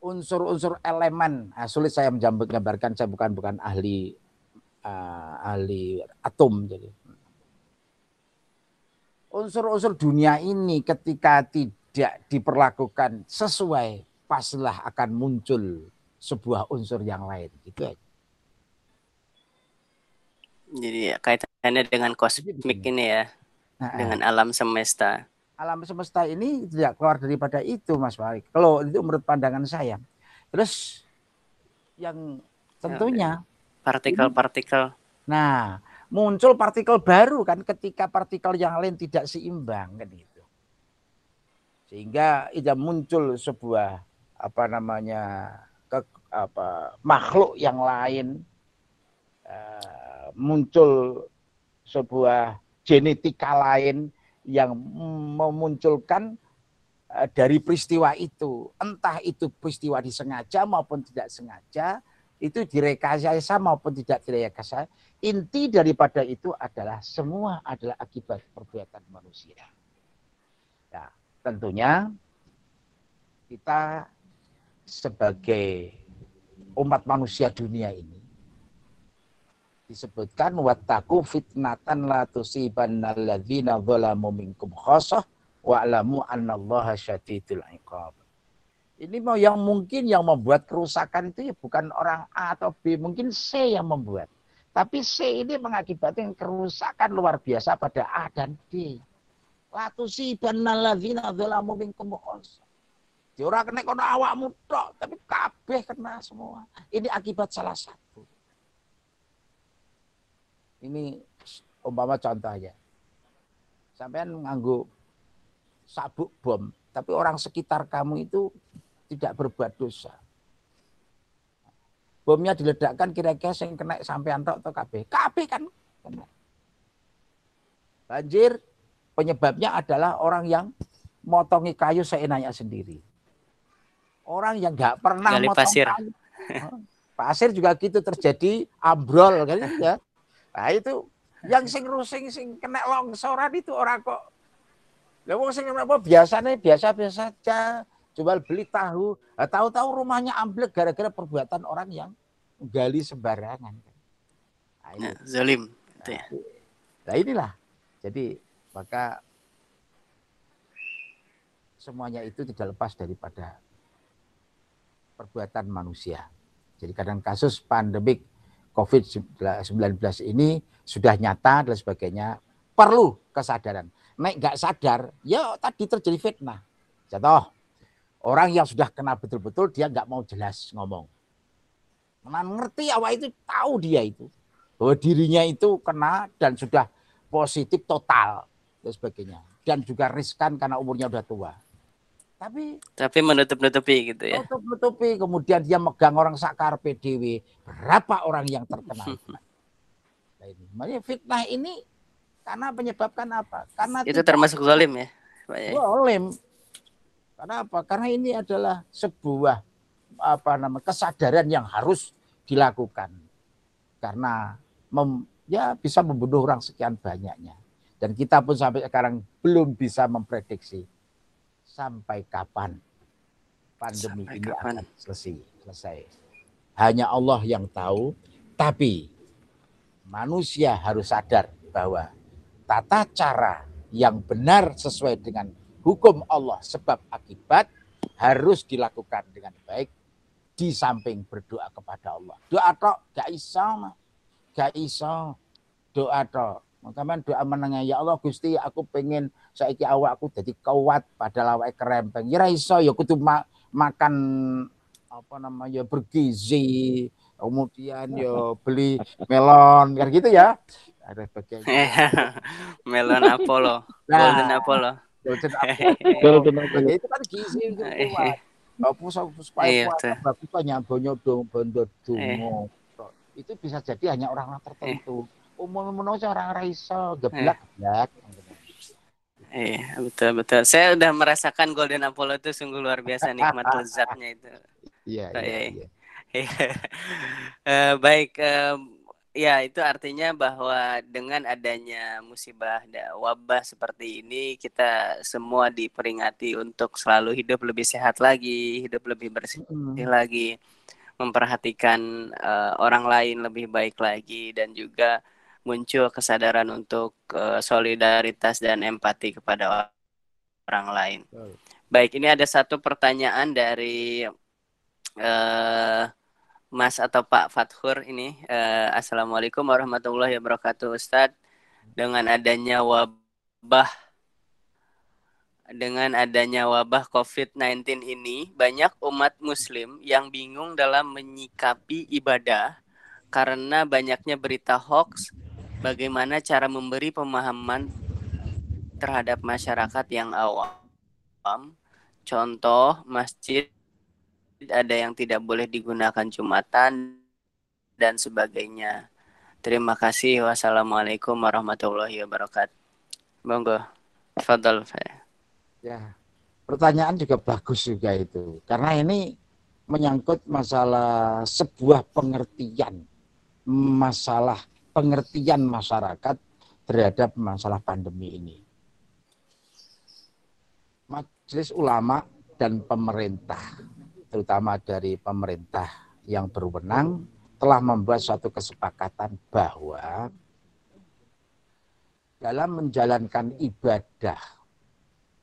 unsur-unsur elemen. Nah, sulit saya mengambarkan saya bukan bukan ahli uh, ahli atom jadi. Unsur-unsur dunia ini ketika tidak diperlakukan sesuai pastilah akan muncul sebuah unsur yang lain gitu aja. Jadi kaitannya dengan kosmik ini ya, nah, dengan alam semesta. Alam semesta ini tidak keluar daripada itu, Mas Farid. Kalau itu menurut pandangan saya. Terus yang tentunya partikel-partikel. Nah, muncul partikel baru kan ketika partikel yang lain tidak seimbang kan itu. Sehingga itu muncul sebuah apa namanya apa makhluk yang lain uh, muncul sebuah genetika lain yang memunculkan uh, dari peristiwa itu entah itu peristiwa disengaja maupun tidak sengaja itu direkayasa maupun tidak direkayasa, inti daripada itu adalah semua adalah akibat perbuatan manusia. Ya, tentunya kita sebagai umat manusia dunia ini disebutkan wattaku fitnatan la tusibanna alladzina zalamu minkum khassah wa'lamu annallaha syadidul iqab. Ini mau yang mungkin yang membuat kerusakan itu ya bukan orang A atau B, mungkin C yang membuat. Tapi C ini mengakibatkan kerusakan luar biasa pada A dan D. Latusi banaladzina dzalamu minkum Di orang kena kono awakmu tok, tapi kabeh kena semua. Ini akibat salah satu. Ini umpama contoh aja. Sampean nganggu sabuk bom, tapi orang sekitar kamu itu tidak berbuat dosa. Bomnya diledakkan kira-kira yang kena sampai antok atau KB. KB kan kena. Banjir penyebabnya adalah orang yang motongi kayu seenaknya sendiri. Orang yang nggak pernah Gali motong pasir. kayu. [LAUGHS] Pasir juga gitu terjadi ambrol kan ya. Nah itu yang sing rusing sing kena longsoran itu orang kok. Lah wong sing apa biasanya biasa-biasa saja jual beli tahu, nah, tahu-tahu rumahnya ambruk gara-gara perbuatan orang yang gali sembarangan. Nah, ini. Nah, zalim. Nah, nah inilah. Jadi maka semuanya itu tidak lepas daripada perbuatan manusia. Jadi kadang kasus pandemik COVID-19 ini sudah nyata dan sebagainya perlu kesadaran. Naik nggak sadar, ya tadi terjadi fitnah. Contoh, Orang yang sudah kena betul-betul dia nggak mau jelas ngomong. Mana ngerti awal itu tahu dia itu bahwa dirinya itu kena dan sudah positif total dan sebagainya dan juga riskan karena umurnya sudah tua. Tapi Tapi menutup-nutupi gitu ya. nutup-nutupi kemudian dia megang orang sakar PDW. Berapa orang yang terkena? [LAUGHS] Nah, ini. Makanya fitnah ini karena penyebabkan apa? Karena Itu termasuk zalim ya, Yai? zalim. Karena apa? Karena ini adalah sebuah apa nama kesadaran yang harus dilakukan. Karena mem, ya bisa membunuh orang sekian banyaknya. Dan kita pun sampai sekarang belum bisa memprediksi sampai kapan pandemi Sampai ini kapan? akan selesai. selesai. Hanya Allah yang tahu, tapi manusia harus sadar bahwa tata cara yang benar sesuai dengan hukum Allah sebab akibat harus dilakukan dengan baik di samping berdoa kepada Allah. Doa tok gak iso, gak iso. Doa tok. Makanya doa menengah ya Allah Gusti aku pengen saiki awakku jadi kuat padahal awake kerempeng. Ya iso ya kudu ma- makan apa namanya bergizi kemudian ya beli melon kan gitu ya. Ada bagian. [LAUGHS] Melon [LAUGHS] Apollo, Golden Apollo. Golden Golden apple. Ya, itu kan gizi itu kuat. Apa supaya Iya, kuat bagus banyak banyak dong bondo Eh. dungo. Itu bisa jadi hanya orang-orang tertentu. Umum umum aja orang raiso geblak geblak. Iya, betul betul. Saya udah merasakan Golden Apollo itu sungguh luar biasa nikmat [LAUGHS] lezatnya itu. Iya Pak iya Yai. iya. Iya. [LAUGHS] Eh, baik, ya itu artinya bahwa dengan adanya musibah wabah seperti ini, kita semua diperingati untuk selalu hidup lebih sehat lagi, hidup lebih bersih Mm. lagi, memperhatikan eh, orang lain lebih baik lagi, dan juga muncul kesadaran untuk eh, solidaritas dan empati kepada orang lain. Baik, ini ada satu pertanyaan dari eh Mas atau Pak Fathur ini. Eh, Assalamualaikum warahmatullahi wabarakatuh, Ustadz. Dengan adanya wabah dengan adanya wabah COVID-19 ini, banyak umat muslim yang bingung dalam menyikapi ibadah karena banyaknya berita hoax. Bagaimana cara memberi pemahaman terhadap masyarakat yang awam? Contoh, masjid ada yang tidak boleh digunakan Jumatan dan sebagainya. Terima kasih. Wassalamualaikum warahmatullahi wabarakatuh. Monggo. Fadal. Ya. Pertanyaan juga bagus juga itu. Karena ini menyangkut masalah sebuah pengertian masalah pengertian masyarakat terhadap masalah pandemi ini. Majelis ulama dan pemerintah, terutama dari pemerintah yang berwenang, telah membuat suatu kesepakatan bahwa dalam menjalankan ibadah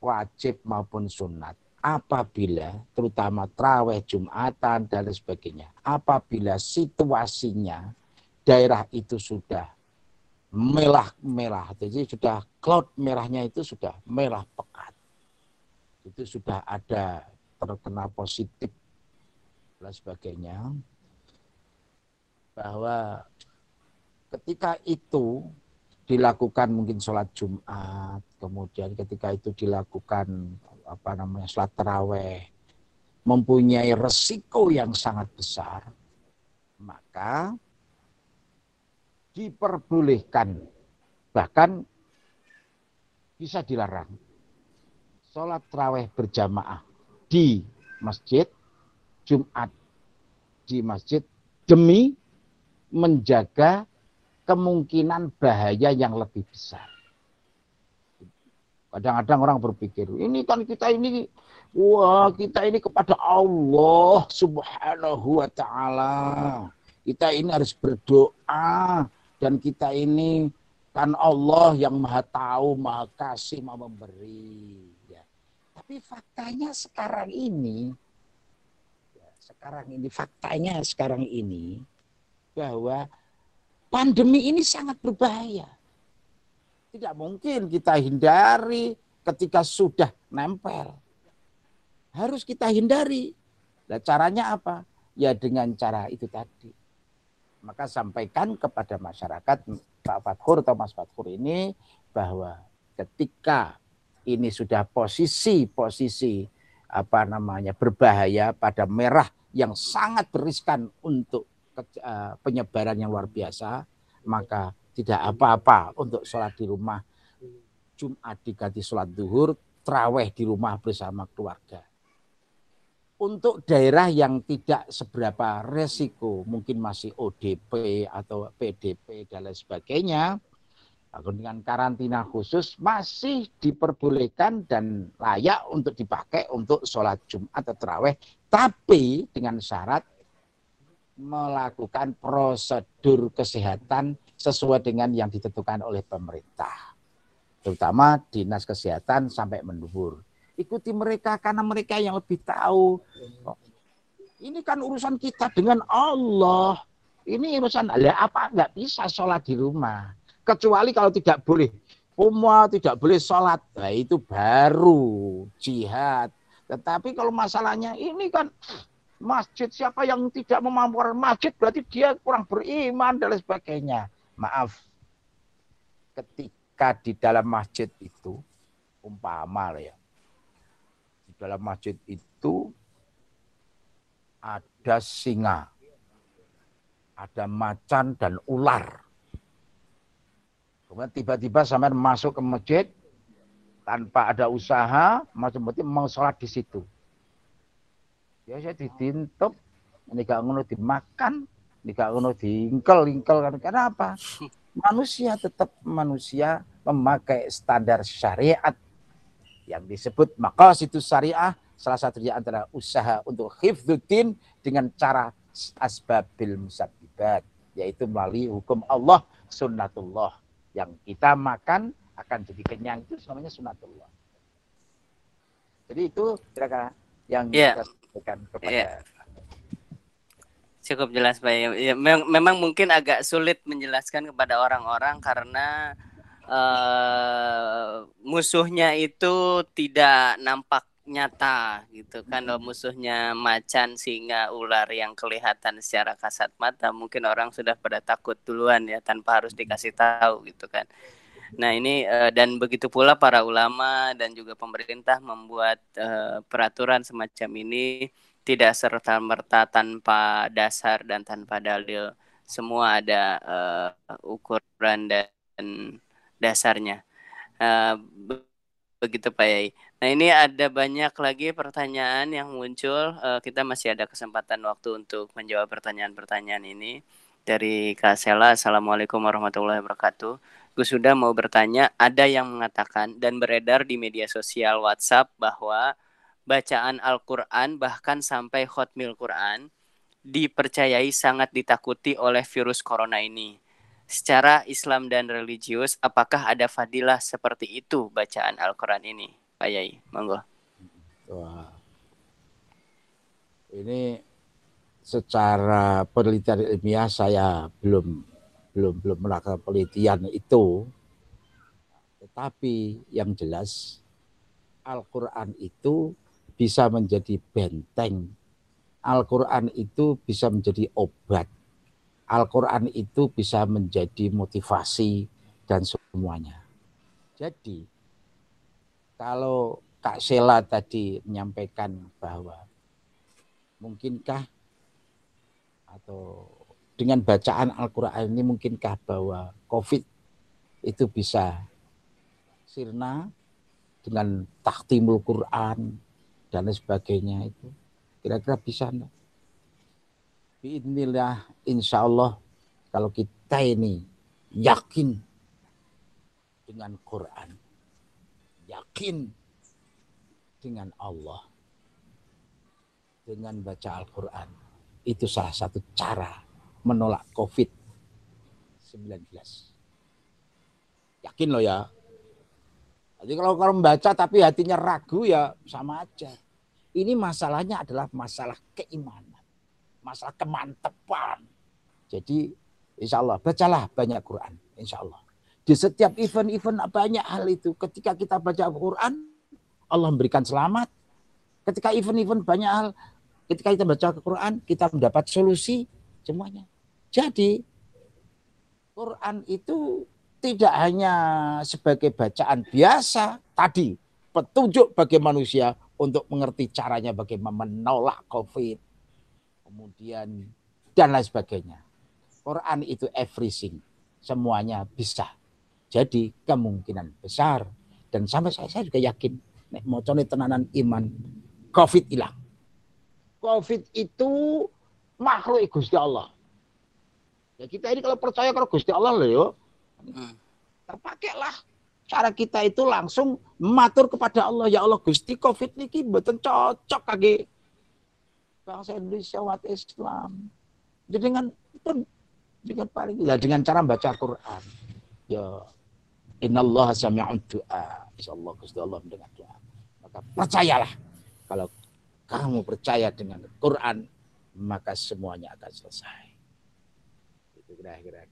wajib maupun sunat, apabila terutama traweh Jumatan dan sebagainya, apabila situasinya daerah itu sudah merah-merah, jadi sudah cloud merahnya itu sudah merah pekat. Itu sudah ada terkena positif dan sebagainya. Bahwa ketika itu dilakukan mungkin sholat Jumat, kemudian ketika itu dilakukan apa namanya sholat teraweh, mempunyai resiko yang sangat besar, maka diperbolehkan, bahkan bisa dilarang sholat terawih berjamaah di masjid Jumat di masjid demi menjaga kemungkinan bahaya yang lebih besar. Kadang-kadang orang berpikir, ini kan kita ini, wah kita ini kepada Allah subhanahu wa ta'ala. Kita ini harus berdoa, dan kita ini kan Allah yang maha tahu, maha kasih, maha memberi. Ya. Tapi faktanya sekarang ini, ya, sekarang ini, faktanya sekarang ini, bahwa pandemi ini sangat berbahaya. Tidak mungkin kita hindari ketika sudah nempel. Harus kita hindari. Nah, caranya apa? Ya dengan cara itu tadi. Maka sampaikan kepada masyarakat Pak Fathur atau Mas Fathur ini bahwa ketika ini sudah posisi-posisi apa namanya berbahaya pada merah yang sangat beriskan untuk uh, penyebaran yang luar biasa, maka tidak apa-apa untuk sholat di rumah. Jumat diganti sholat duhur, terawih di rumah bersama keluarga. Untuk daerah yang tidak seberapa resiko, mungkin masih ODP atau PDP dan lain sebagainya, dengan karantina khusus masih diperbolehkan dan layak untuk dipakai untuk sholat Jumat atau terawih, tapi dengan syarat melakukan prosedur kesehatan sesuai dengan yang ditentukan oleh pemerintah. Terutama dinas kesehatan sampai menduhur. Ikuti mereka karena mereka yang lebih tahu. Ini kan urusan kita dengan Allah. Ini urusan Allah apa nggak bisa sholat di rumah. Kecuali kalau tidak boleh. Umma tidak boleh sholat. Nah itu baru jihad. Tetapi kalau masalahnya ini kan masjid siapa yang tidak memampukan masjid berarti dia kurang beriman dan lain sebagainya. Maaf. Ketika di dalam masjid itu umpama ya. Dalam masjid itu ada singa, ada macan dan ular. Kemudian tiba-tiba sampai masuk ke masjid tanpa ada usaha, masuk masjid mau sholat di situ. Ya saya ditintup, ini gak ngono dimakan, ini gak ngono diingkel, ingkel kan kenapa? [LAUGHS] Manusia tetap manusia memakai standar syariat yang disebut maka situ syariah salah satunya antara usaha untuk hifdzuddin dengan cara asbabil musabbibat yaitu melalui hukum Allah sunnatullah yang kita makan akan jadi kenyang itu namanya sunatullah. Jadi itu kira-kira yang yeah. kita sampaikan kepada yeah. Cukup jelas Pak. Ya, memang, memang mungkin agak sulit menjelaskan kepada orang-orang karena uh, musuhnya itu tidak nampak nyata gitu kan. Kalau musuhnya macan singa ular yang kelihatan secara kasat mata mungkin orang sudah pada takut duluan ya tanpa harus dikasih tahu gitu kan. Nah ini uh, dan begitu pula para ulama dan juga pemerintah membuat uh, peraturan semacam ini tidak serta merta tanpa dasar dan tanpa dalil. Semua ada ukuran dan dasarnya uh, begitu Pak Yai. Nah ini ada banyak lagi pertanyaan yang muncul. Uh, kita masih ada kesempatan waktu untuk menjawab pertanyaan-pertanyaan ini dari Kak Sela. Assalamualaikum warahmatullahi wabarakatuh. Gue sudah mau bertanya, ada yang mengatakan dan beredar di media sosial WhatsApp bahwa bacaan Al-Quran bahkan sampai Hotmail Quran dipercayai sangat ditakuti oleh virus corona ini secara Islam dan religius, apakah ada fadilah seperti itu bacaan Al-Quran ini, Pak Yai? Monggo. Wah. Ini secara penelitian ilmiah saya belum belum belum melakukan penelitian itu. Tetapi yang jelas Al-Quran itu bisa menjadi benteng. Al-Quran itu bisa menjadi obat Al-Quran itu bisa menjadi motivasi dan semuanya. Jadi, kalau Kak Sela tadi menyampaikan bahwa mungkinkah atau dengan bacaan Al-Quran ini mungkinkah bahwa COVID itu bisa sirna dengan taktimul Quran dan sebagainya itu kira-kira bisa enggak? Bismillah, insya Allah kalau kita ini yakin dengan Quran, yakin dengan Allah, dengan baca Al-Quran, itu salah satu cara menolak COVID-19. Yakin loh ya. Jadi kalau kalau membaca tapi hatinya ragu ya sama aja. Ini masalahnya adalah masalah keimanan masalah kemantepan. Jadi insya Allah bacalah banyak Quran. Insya Allah. Di setiap event-event banyak hal itu. Ketika kita baca Quran, Allah memberikan selamat. Ketika event-event banyak hal, ketika kita baca Quran, kita mendapat solusi semuanya. Jadi Quran itu tidak hanya sebagai bacaan biasa tadi petunjuk bagi manusia untuk mengerti caranya bagaimana menolak COVID, kemudian dan lain sebagainya. Quran itu everything, semuanya bisa. Jadi kemungkinan besar dan sampai saya, saya juga yakin nek mau tenanan iman COVID hilang. COVID itu makhluk Gusti Allah. Ya kita ini kalau percaya kalau Gusti Allah loh yo, hmm. terpakailah cara kita itu langsung matur kepada Allah ya Allah Gusti Covid niki mboten cocok kaki bangsa Indonesia umat Islam. Jadi dengan itu dengan paling ya dengan cara baca Quran. Ya innallaha sami'un du'a. Insyaallah Gusti Allah mendengar doa. Maka percayalah kalau kamu percaya dengan Quran maka semuanya akan selesai. Itu kira-kira.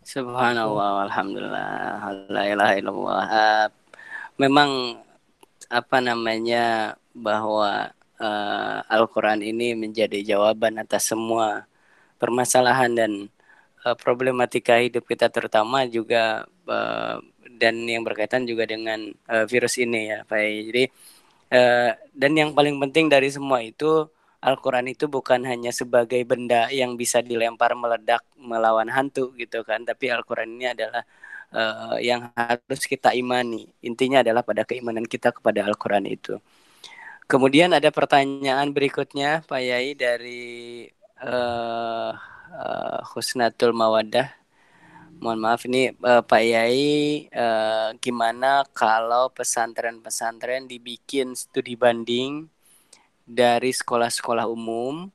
Subhanallah, alhamdulillah, la ilaha illallah. Uh, memang apa namanya bahwa uh, Al-Quran ini menjadi jawaban atas semua permasalahan dan uh, problematika hidup kita terutama juga uh, dan yang berkaitan juga dengan uh, virus ini ya Pak. Jadi uh, dan yang paling penting dari semua itu Al-Quran itu bukan hanya sebagai benda yang bisa dilempar meledak melawan hantu gitu kan, tapi Al-Quran ini adalah uh, yang harus kita imani. Intinya adalah pada keimanan kita kepada Al-Quran itu. Kemudian ada pertanyaan berikutnya Pak Yai dari uh, uh, Husnatul Mawadah. Mohon maaf ini uh, Pak Yai uh, gimana kalau pesantren-pesantren dibikin studi banding dari sekolah-sekolah umum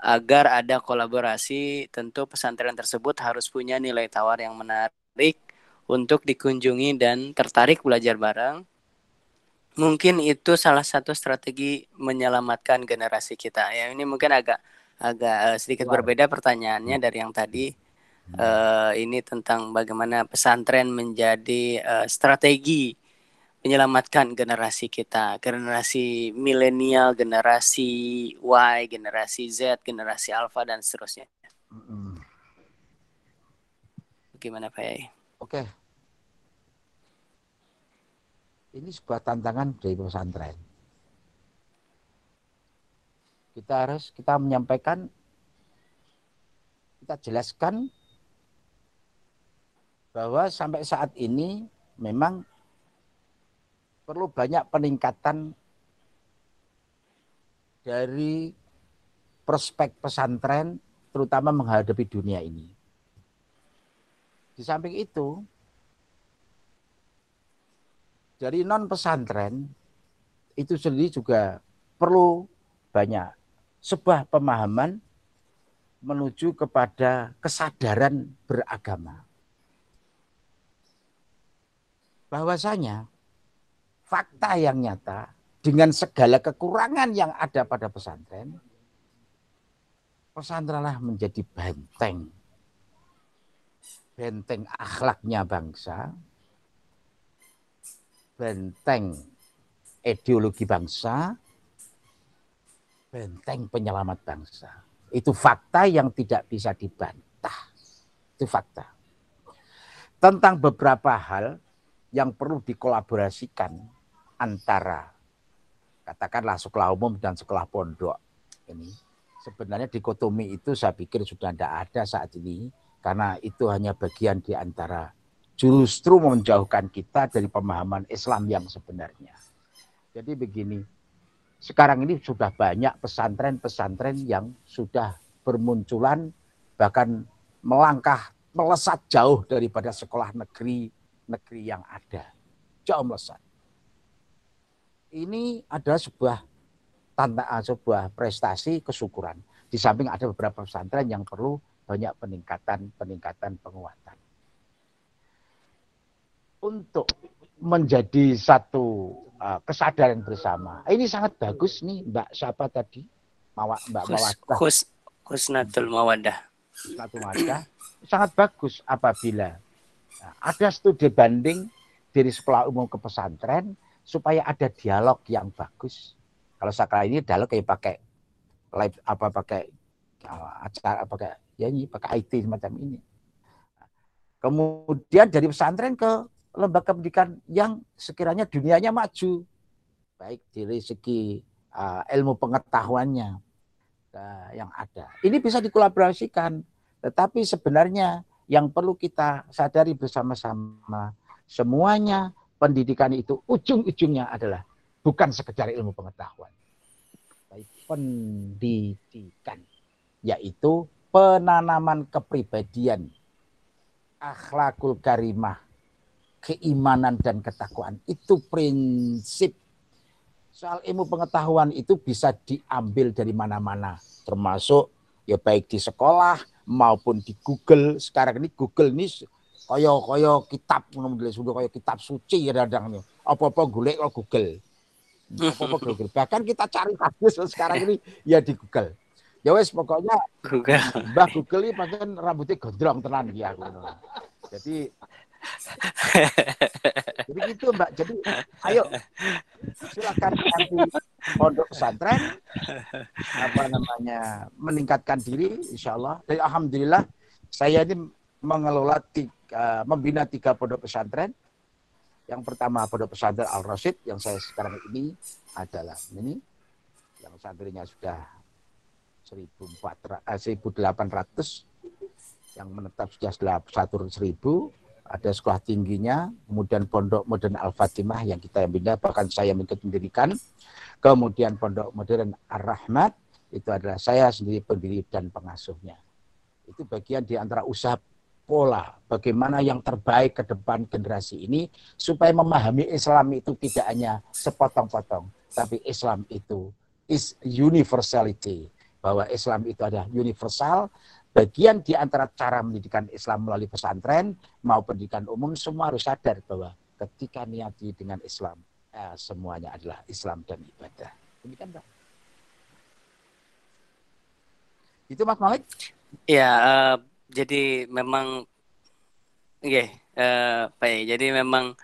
agar ada kolaborasi tentu pesantren tersebut harus punya nilai tawar yang menarik untuk dikunjungi dan tertarik belajar bareng mungkin itu salah satu strategi menyelamatkan generasi kita ya ini mungkin agak agak uh, sedikit berbeda pertanyaannya dari yang tadi uh, ini tentang bagaimana pesantren menjadi uh, strategi menyelamatkan generasi kita, generasi milenial, generasi Y, generasi Z, generasi Alpha dan seterusnya. Mm. Bagaimana Pak Yai? Oke. Ini sebuah tantangan dari pesantren. Kita harus kita menyampaikan, kita jelaskan bahwa sampai saat ini memang perlu banyak peningkatan dari prospek pesantren terutama menghadapi dunia ini. Di samping itu, dari non pesantren itu sendiri juga perlu banyak sebuah pemahaman menuju kepada kesadaran beragama. Bahwasanya fakta yang nyata dengan segala kekurangan yang ada pada pesantren, pesantrenlah menjadi benteng. Benteng akhlaknya bangsa, benteng ideologi bangsa, benteng penyelamat bangsa. Itu fakta yang tidak bisa dibantah. Itu fakta. Tentang beberapa hal yang perlu dikolaborasikan antara katakanlah sekolah umum dan sekolah pondok ini sebenarnya dikotomi itu saya pikir sudah tidak ada saat ini karena itu hanya bagian di antara justru menjauhkan kita dari pemahaman Islam yang sebenarnya. Jadi begini, sekarang ini sudah banyak pesantren-pesantren yang sudah bermunculan bahkan melangkah melesat jauh daripada sekolah negeri negeri yang ada. Jauh melesat ini adalah sebuah tantangan, ah, sebuah prestasi kesyukuran. Di samping ada beberapa pesantren yang perlu banyak peningkatan peningkatan penguatan. Untuk menjadi satu uh, kesadaran bersama. Ini sangat bagus nih Mbak siapa tadi? Mawa, Mbak Mawadah. Khus, Khusnatul Mawadah. Sangat bagus apabila nah, ada studi banding dari sekolah umum ke pesantren supaya ada dialog yang bagus. Kalau sekarang ini dialog kayak pakai live apa pakai uh, acara pakai ya ini pakai IT semacam ini. Kemudian dari pesantren ke lembaga pendidikan yang sekiranya dunianya maju. baik dari segi uh, ilmu pengetahuannya uh, yang ada. Ini bisa dikolaborasikan, tetapi sebenarnya yang perlu kita sadari bersama-sama semuanya pendidikan itu ujung-ujungnya adalah bukan sekedar ilmu pengetahuan, tapi pendidikan, yaitu penanaman kepribadian, akhlakul karimah, keimanan dan ketakwaan. Itu prinsip. Soal ilmu pengetahuan itu bisa diambil dari mana-mana, termasuk ya baik di sekolah maupun di Google. Sekarang ini Google ini kaya kaya kitab sudah kaya kitab suci kadang Apa-apa golek kok Google. [LAUGHS] Apa-apa Google. Bahkan kita cari hadis sekarang ini ya di Google. Ya wes pokoknya Google. Mbah Google ini rambutnya gondrong tenan ya. Jadi jadi gitu Mbak. Jadi ayo silakan nanti pondok pesantren apa namanya meningkatkan diri insya Allah. Dan alhamdulillah saya ini mengelola tiga, membina tiga pondok pesantren. Yang pertama pondok pesantren Al Rasid yang saya sekarang ini adalah ini yang santrinya sudah 1800 eh, yang menetap sudah satu seribu ada sekolah tingginya, kemudian pondok modern Al-Fatimah yang kita yang pindah, bahkan saya ikut mendirikan. Kemudian pondok modern Ar-Rahmat, itu adalah saya sendiri pendiri dan pengasuhnya. Itu bagian di antara usaha pola bagaimana yang terbaik ke depan generasi ini supaya memahami Islam itu tidak hanya sepotong-potong, tapi Islam itu is universality bahwa Islam itu ada universal bagian di antara cara pendidikan Islam melalui pesantren mau pendidikan umum semua harus sadar bahwa ketika niati dengan Islam eh, semuanya adalah Islam dan ibadah. Demikian Pak. Itu Mas Malik? Ya, uh, jadi memang ya, uh, Pak ya, jadi memang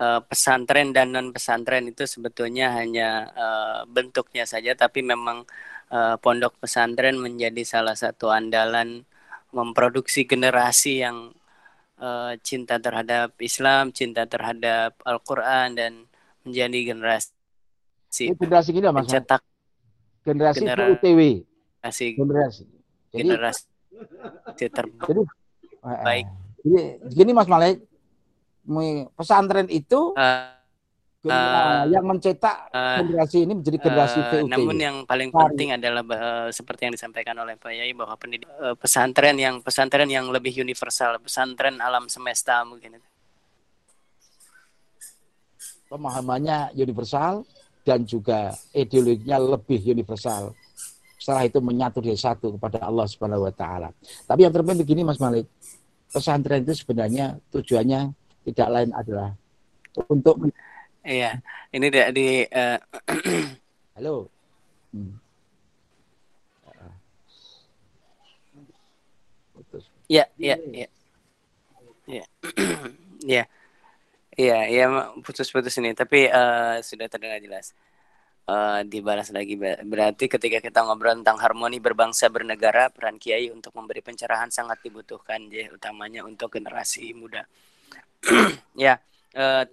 uh, pesantren dan non pesantren itu sebetulnya hanya uh, bentuknya saja tapi memang pondok pesantren menjadi salah satu andalan memproduksi generasi yang uh, cinta terhadap Islam, cinta terhadap Al-Qur'an dan menjadi generasi Ini generasi gini Mas. Cetak generasi, generasi UTW. Generasi generasi. Jadi, generasi terbaik. Jadi, baik. Jadi gini Mas Malik, pesantren itu uh, uh, yang mencetak uh, generasi ini menjadi generasi uh, VUT. Namun yang paling penting adalah uh, seperti yang disampaikan oleh Pak Yai bahwa pendidik uh, pesantren yang pesantren yang lebih universal, pesantren alam semesta mungkin. Pemahamannya universal dan juga ideologinya lebih universal. Setelah itu menyatu di satu kepada Allah Subhanahu wa taala. Tapi yang terpenting begini Mas Malik, pesantren itu sebenarnya tujuannya tidak lain adalah untuk Iya, ini di, di uh... halo. Hmm. Ya, ya, ya, ya, [CLEARS THROAT] ya, ya, ya, putus-putus ini. Tapi uh, sudah terdengar jelas. Uh, dibalas lagi berarti ketika kita ngobrol tentang harmoni berbangsa bernegara peran kiai untuk memberi pencerahan sangat dibutuhkan ya utamanya untuk generasi muda [CLEARS THROAT] ya uh,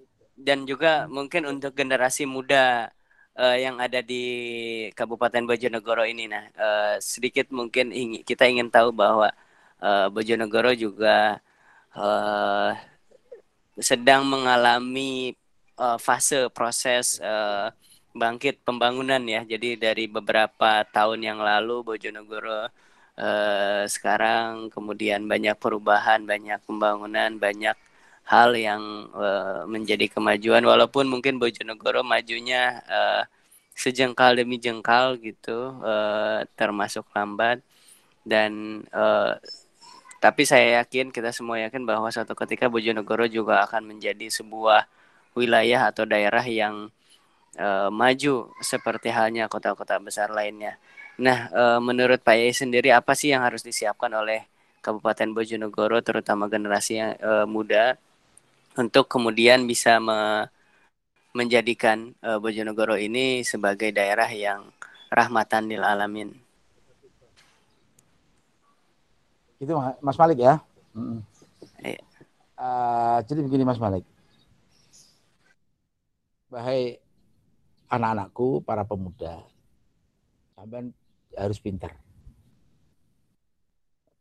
dan juga mungkin untuk generasi muda uh, yang ada di Kabupaten Bojonegoro ini nah uh, sedikit mungkin ingin, kita ingin tahu bahwa uh, Bojonegoro juga uh, sedang mengalami uh, fase proses uh, bangkit pembangunan ya. Jadi dari beberapa tahun yang lalu Bojonegoro uh, sekarang kemudian banyak perubahan banyak pembangunan banyak hal yang uh, menjadi kemajuan. Walaupun mungkin Bojonegoro majunya uh, sejengkal demi jengkal gitu uh, termasuk lambat. Dan uh, tapi saya yakin kita semua yakin bahwa suatu ketika Bojonegoro juga akan menjadi sebuah wilayah atau daerah yang uh, maju seperti halnya kota-kota besar lainnya. Nah, uh, menurut Pak Yai sendiri apa sih yang harus disiapkan oleh Kabupaten Bojonegoro terutama generasi yang uh, muda untuk kemudian bisa me menjadikan uh, Bojonegoro ini sebagai daerah yang rahmatan lil alamin. Itu Mas Malik ya. Mm Uh, jadi begini Mas Malik. Bahai anak-anakku, para pemuda, sampean harus pintar.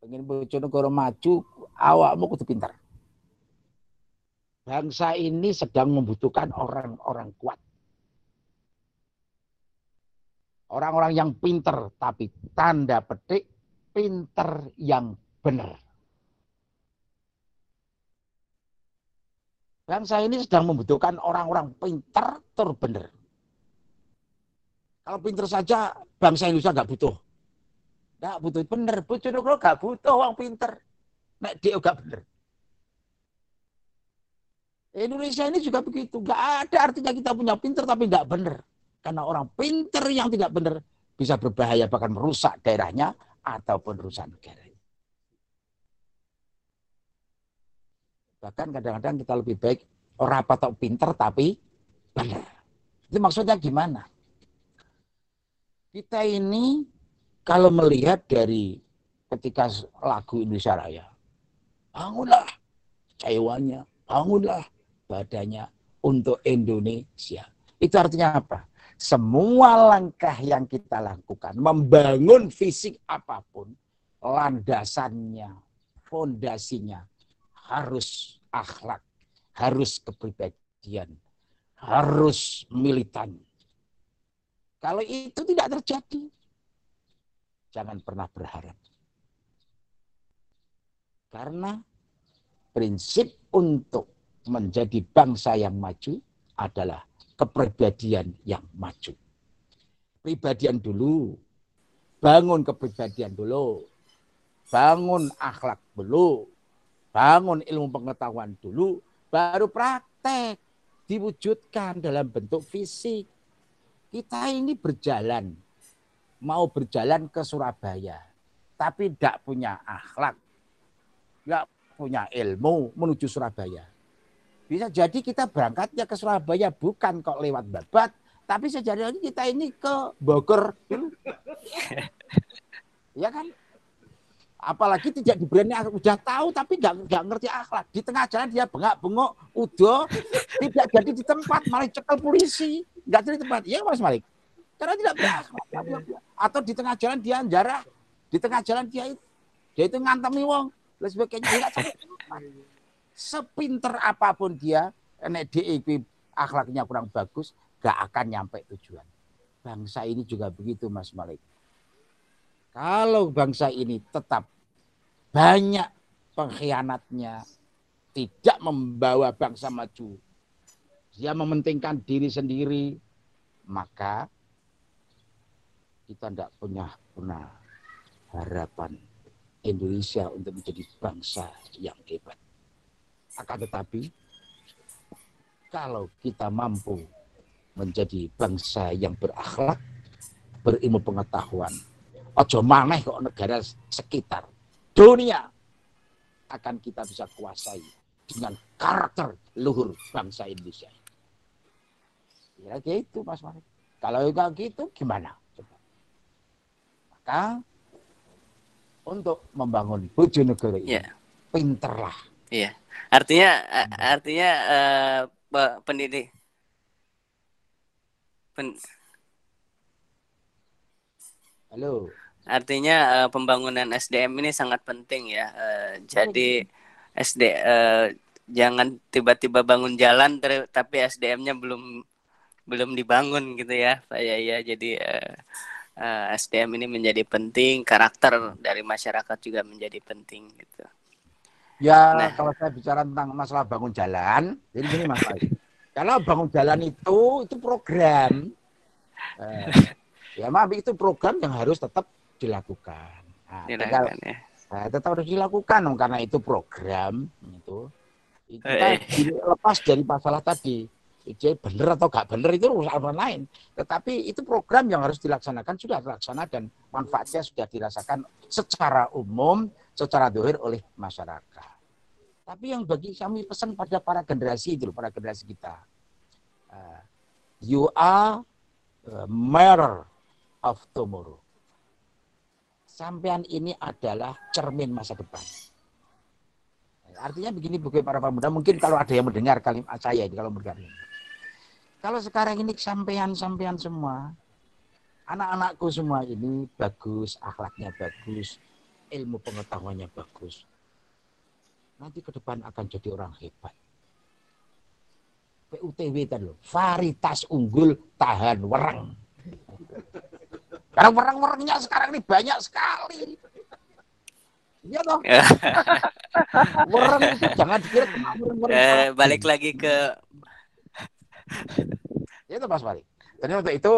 Pengen Bojonegoro maju, awakmu kudu pintar. Bangsa ini sedang membutuhkan orang-orang kuat. Orang-orang yang pintar, tapi tanda petik pintar yang benar. Bangsa ini sedang membutuhkan orang-orang pintar terbenar. Kalau pintar saja bangsa Indonesia nggak butuh. Nggak butuh bener. Bojonegoro nggak butuh orang pintar. Nek dia nggak bener. Indonesia ini juga begitu. Nggak ada artinya kita punya pintar tapi nggak benar. Karena orang pintar yang tidak benar bisa berbahaya bahkan merusak daerahnya ataupun merusak negara. Bahkan kadang-kadang kita lebih baik orang apa tahu pintar tapi benar. Itu maksudnya gimana? Kita ini kalau melihat dari ketika lagu Indonesia Raya, bangunlah cewanya, bangunlah badannya untuk Indonesia. Itu artinya apa? Semua langkah yang kita lakukan, membangun fisik apa pun, landasannya, fondasinya harus akhlak, harus kepribadian, harus militan. Kalau itu tidak terjadi, jangan pernah berharap. Karena prinsip untuk menjadi bangsa yang maju adalah kepribadian yang maju. Pribadian dulu, bangun kepribadian dulu, bangun akhlak dulu, bangun ilmu pengetahuan dulu, baru praktek, diwujudkan dalam bentuk fisik. Kita ini berjalan, mau berjalan ke Surabaya, tapi tidak punya akhlak, nggak punya ilmu menuju Surabaya bisa jadi kita berangkatnya ke Surabaya bukan kok lewat Babat, tapi sejadi kita ini ke Bogor. ya kan? Apalagi tidak diberani udah tahu tapi nggak nggak ngerti akhlak. Di tengah jalan dia bengak bengok, udah tidak jadi di tempat malah cekel polisi, nggak jadi tempat. Ya Mas Malik. Karena tidak berakhlak. Atau di tengah jalan dia jarah, di tengah jalan dia itu dia itu ngantemi wong, dan sebagainya sepinter apa pun dia, nek DIP akhlaknya kurang bagus, gak akan nyampe tujuan. Bangsa ini juga begitu Mas Malik. Kalau bangsa ini tetap banyak pengkhianatnya, tidak membawa bangsa maju, dia mementingkan diri sendiri, maka kita tidak punya punya harapan Indonesia untuk menjadi bangsa yang hebat. Akan tetapi kalau kita mampu menjadi bangsa yang berakhlak, berilmu pengetahuan, ojo maneh kok negara sekitar dunia akan kita bisa kuasai dengan karakter luhur bangsa Indonesia. Ya gitu Mas Malik. Kalau enggak gitu gimana? Coba. Maka untuk membangun Bojonegoro ini, yeah. pinterlah. Iya. Artinya artinya uh, pendidik pen, Halo. Artinya uh, pembangunan SDM ini sangat penting ya. Uh, jadi SD uh, jangan tiba-tiba bangun jalan tapi SDM-nya belum belum dibangun gitu ya, Pak ya ya. Jadi uh, uh, SDM ini menjadi penting, karakter dari masyarakat juga menjadi penting gitu. Ya nah. kalau saya bicara tentang masalah bangun jalan, jadi gini Mas [LAUGHS] Karena bangun jalan itu itu program. Eh, ya maaf itu program yang harus tetap dilakukan. Nah, tinggal, ya. nah, tetap harus dilakukan karena itu program itu. Kita eh. lepas dari masalah tadi. Itu benar atau gak benar itu urusan lain. Tetapi itu program yang harus dilaksanakan sudah dilaksanakan dan manfaatnya sudah dirasakan secara umum, secara dohir oleh masyarakat. Tapi yang bagi kami pesan pada para generasi itu, para generasi kita. Uh, you are the mirror of tomorrow. Sampean ini adalah cermin masa depan. Artinya begini bagi para pemuda, mungkin kalau ada yang mendengar kalimat saya kalau mendengar ini. Kalau sekarang ini sampean-sampean semua, anak-anakku semua ini bagus, akhlaknya bagus, ilmu pengetahuannya bagus. Nanti ke depan akan jadi orang hebat. PUTW kan loh, varitas unggul tahan wereng. Karena wereng-werengnya sekarang ini banyak sekali. Iya toh? [LAUGHS] wereng itu jangan dikira wereng-wereng. Eh, balik lagi ke Itu Mas Wali. Jadi untuk itu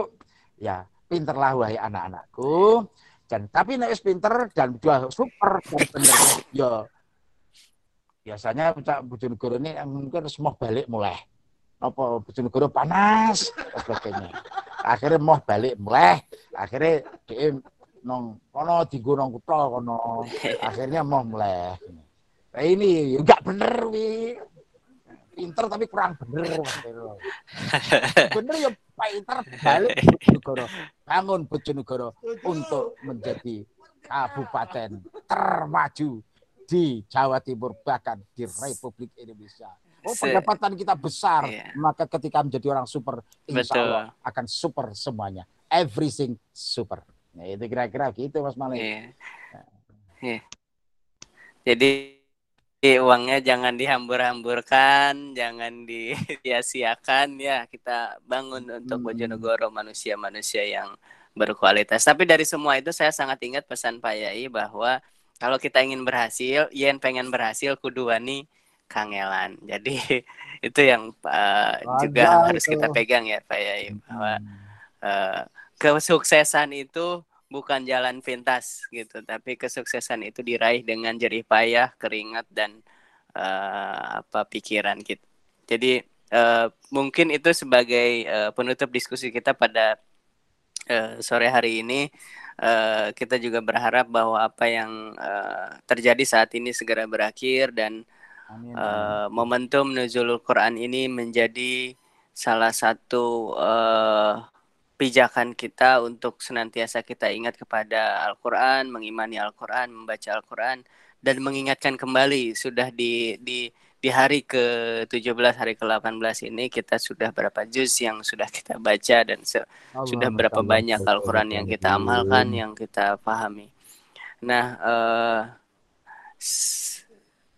ya pinterlah wahai anak-anakku. Dan tapi nek pinter dan juga super dan ya biasanya Cak Bojonegoro ini mungkin semua balik mulai. Apa Bojonegoro panas sebagainya. Akhirnya mau balik mulai. Akhirnya dia nong kono di gunung kutha kono. Akhirnya mau mulai. Nah ini enggak bener wi. Pinter tapi kurang bener. [LAUGHS] Bener ya pinter balik [LAUGHS] Bojonegoro. Bangun Bojonegoro untuk menjadi kabupaten termaju di Jawa Timur bahkan di Republik Indonesia. Oh, pendapatan kita besar, Iya. maka ketika menjadi orang super, insya Betul. Allah akan super semuanya. Everything super. Nah, itu kira-kira gitu Mas Malik. Iya. Iya. Jadi uangnya jangan dihambur-hamburkan, jangan disia-siakan ya. Kita bangun untuk Hmm. Bojonegoro manusia-manusia yang berkualitas. Tapi dari semua itu saya sangat ingat pesan Pak Yai bahwa kalau kita ingin berhasil, yen pengen berhasil kudu wani kangelan. Jadi [LAUGHS] itu yang uh, juga harus itu. kita pegang ya Pak Yai bahwa eh, kesuksesan itu bukan jalan pintas gitu, tapi kesuksesan itu diraih dengan jerih payah, keringat dan eh, apa pikiran kita. Jadi eh, mungkin itu sebagai eh, penutup diskusi kita pada eh, sore hari ini. Eh, kita juga berharap bahwa apa yang eh, terjadi saat ini segera berakhir dan Amin. Eh, momentum nuzulul Quran ini menjadi salah satu eh, pijakan kita untuk senantiasa kita ingat kepada Al-Quran, mengimani Al-Quran, membaca Al-Quran, dan mengingatkan kembali. Sudah di di di hari ke-17, hari ke-18 ini kita sudah berapa juz yang sudah kita baca dan se- sudah berapa shalli banyak Al-Quran yang kita amalkan, yang kita pahami. Nah, eh, s-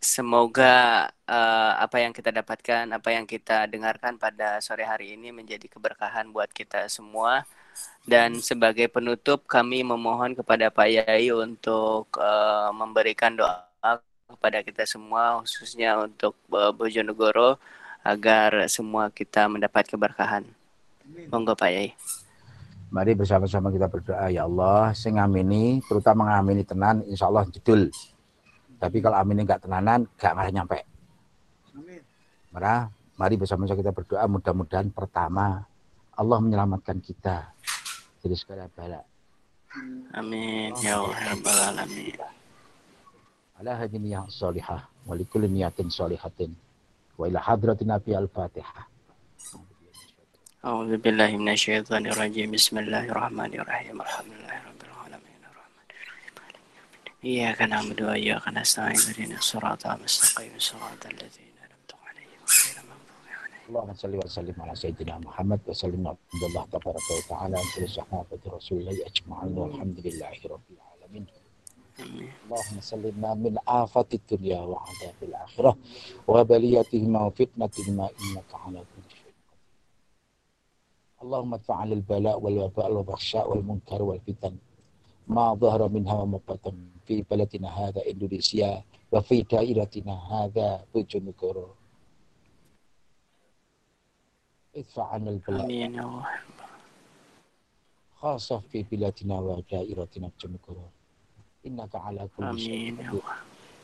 semoga eh, apa yang kita dapatkan, apa yang kita dengarkan pada sore hari ini menjadi keberkahan buat kita semua. Dan sebagai penutup, kami memohon kepada Pak Yai untuk eh, memberikan doa kepada kita semua, khususnya untuk eh, Bojonegoro, agar semua kita mendapat keberkahan. Monggo Pak Yai. Mari bersama-sama kita berdoa ya Allah, sing ngamini, terutama ngamini tenan, insya Allah jedul. Tapi kalau amin nggak tenanan, nggak malah nyampe. Amin. mari bersama-sama kita berdoa mudah-mudahan pertama Allah menyelamatkan kita dari segala bala. Amin ya Allah, ya amin. Ala hadin yang salihah wa likulli niyatin salihatin wa ila hadratin Nabi al-Fatihah. A'udzu billahi. Bismillahirrahmanirrahim. Alhamdulillah. إياك نعبد وإياك نستعين اهدنا الصراط المستقيم صراط الذين أنعمت عليهم غير المغضوب عليهم sallim ala sayyidina Muhammad wa sallim ala Allah tabaraka wa ta'ala wa salli sahabati rasulillahi ajma'in walhamdulillahi rabbil alamin. آمين اللهم سلمنا من آفة الدنيا وعذاب الآخرة وبليتهما وفتنتهما إنك على كل شيء. اللهم ادفع عن البلاء والوباء والبخشاء والمنكر والفتن ما ظهر منها وما بطن في بلدنا هذا إندونيسيا وفي دائرتنا هذا بوجونegoro ادفع عنا البلاء آمين يا الله. خاصة في بلادنا ودائرتنا بوجونegoro إنك على كل شيء يا قدير. الله.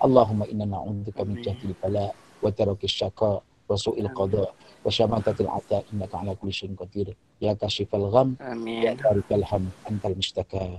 اللهم إنا نعوذ بك من. جهد البلاء ودرك الشقاء وسوء القضاء وشماتة العداء إنك على كل شيء قدير. يا كاشف الغم يا آمين. تارك الهم. أنت المشتكى.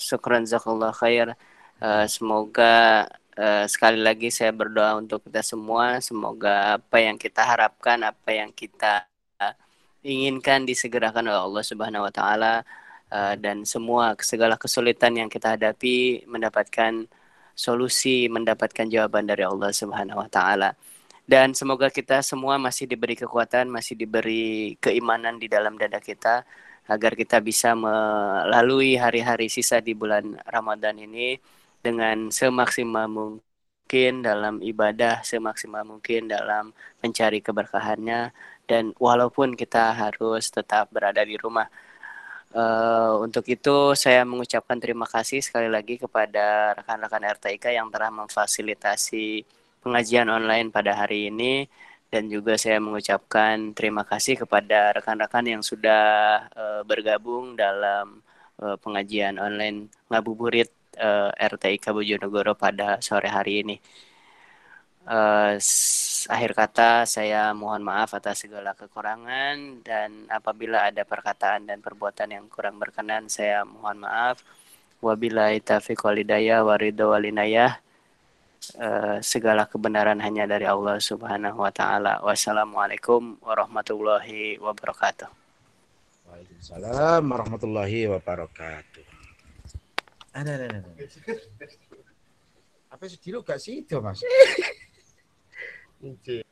syukran zakallah khair. Uh, semoga uh, sekali lagi saya berdoa untuk kita semua. Semoga apa yang kita harapkan, apa yang kita inginkan disegerakan oleh Allah Subhanahu Wa Taala uh, dan semua segala kesulitan yang kita hadapi mendapatkan solusi, mendapatkan jawaban dari Allah Subhanahu Wa Taala dan semoga kita semua masih diberi kekuatan, masih diberi keimanan di dalam dada kita agar kita bisa melalui hari-hari sisa di bulan Ramadan ini dengan semaksimal mungkin dalam ibadah, semaksimal mungkin dalam mencari keberkahannya dan walaupun kita harus tetap berada di rumah. Uh, untuk itu saya mengucapkan terima kasih sekali lagi kepada rekan-rekan RTIK yang telah memfasilitasi pengajian online pada hari ini dan juga saya mengucapkan terima kasih kepada rekan-rekan yang sudah uh, bergabung dalam uh, pengajian online ngabuburit uh, RTI Kabujonegoro pada sore hari ini. Uh, akhir kata saya mohon maaf atas segala kekurangan dan apabila ada perkataan dan perbuatan yang kurang berkenan saya mohon maaf. Wabillahi taufiq walidayah waridho walinayah. Uh, segala kebenaran hanya dari Allah Subhanahu wa taala. Wassalamualaikum warahmatullahi wabarakatuh. Waalaikumsalam warahmatullahi wabarakatuh. Ada, ada, ada. Apa sih dulu gak sih itu, Mas? [LAUGHS]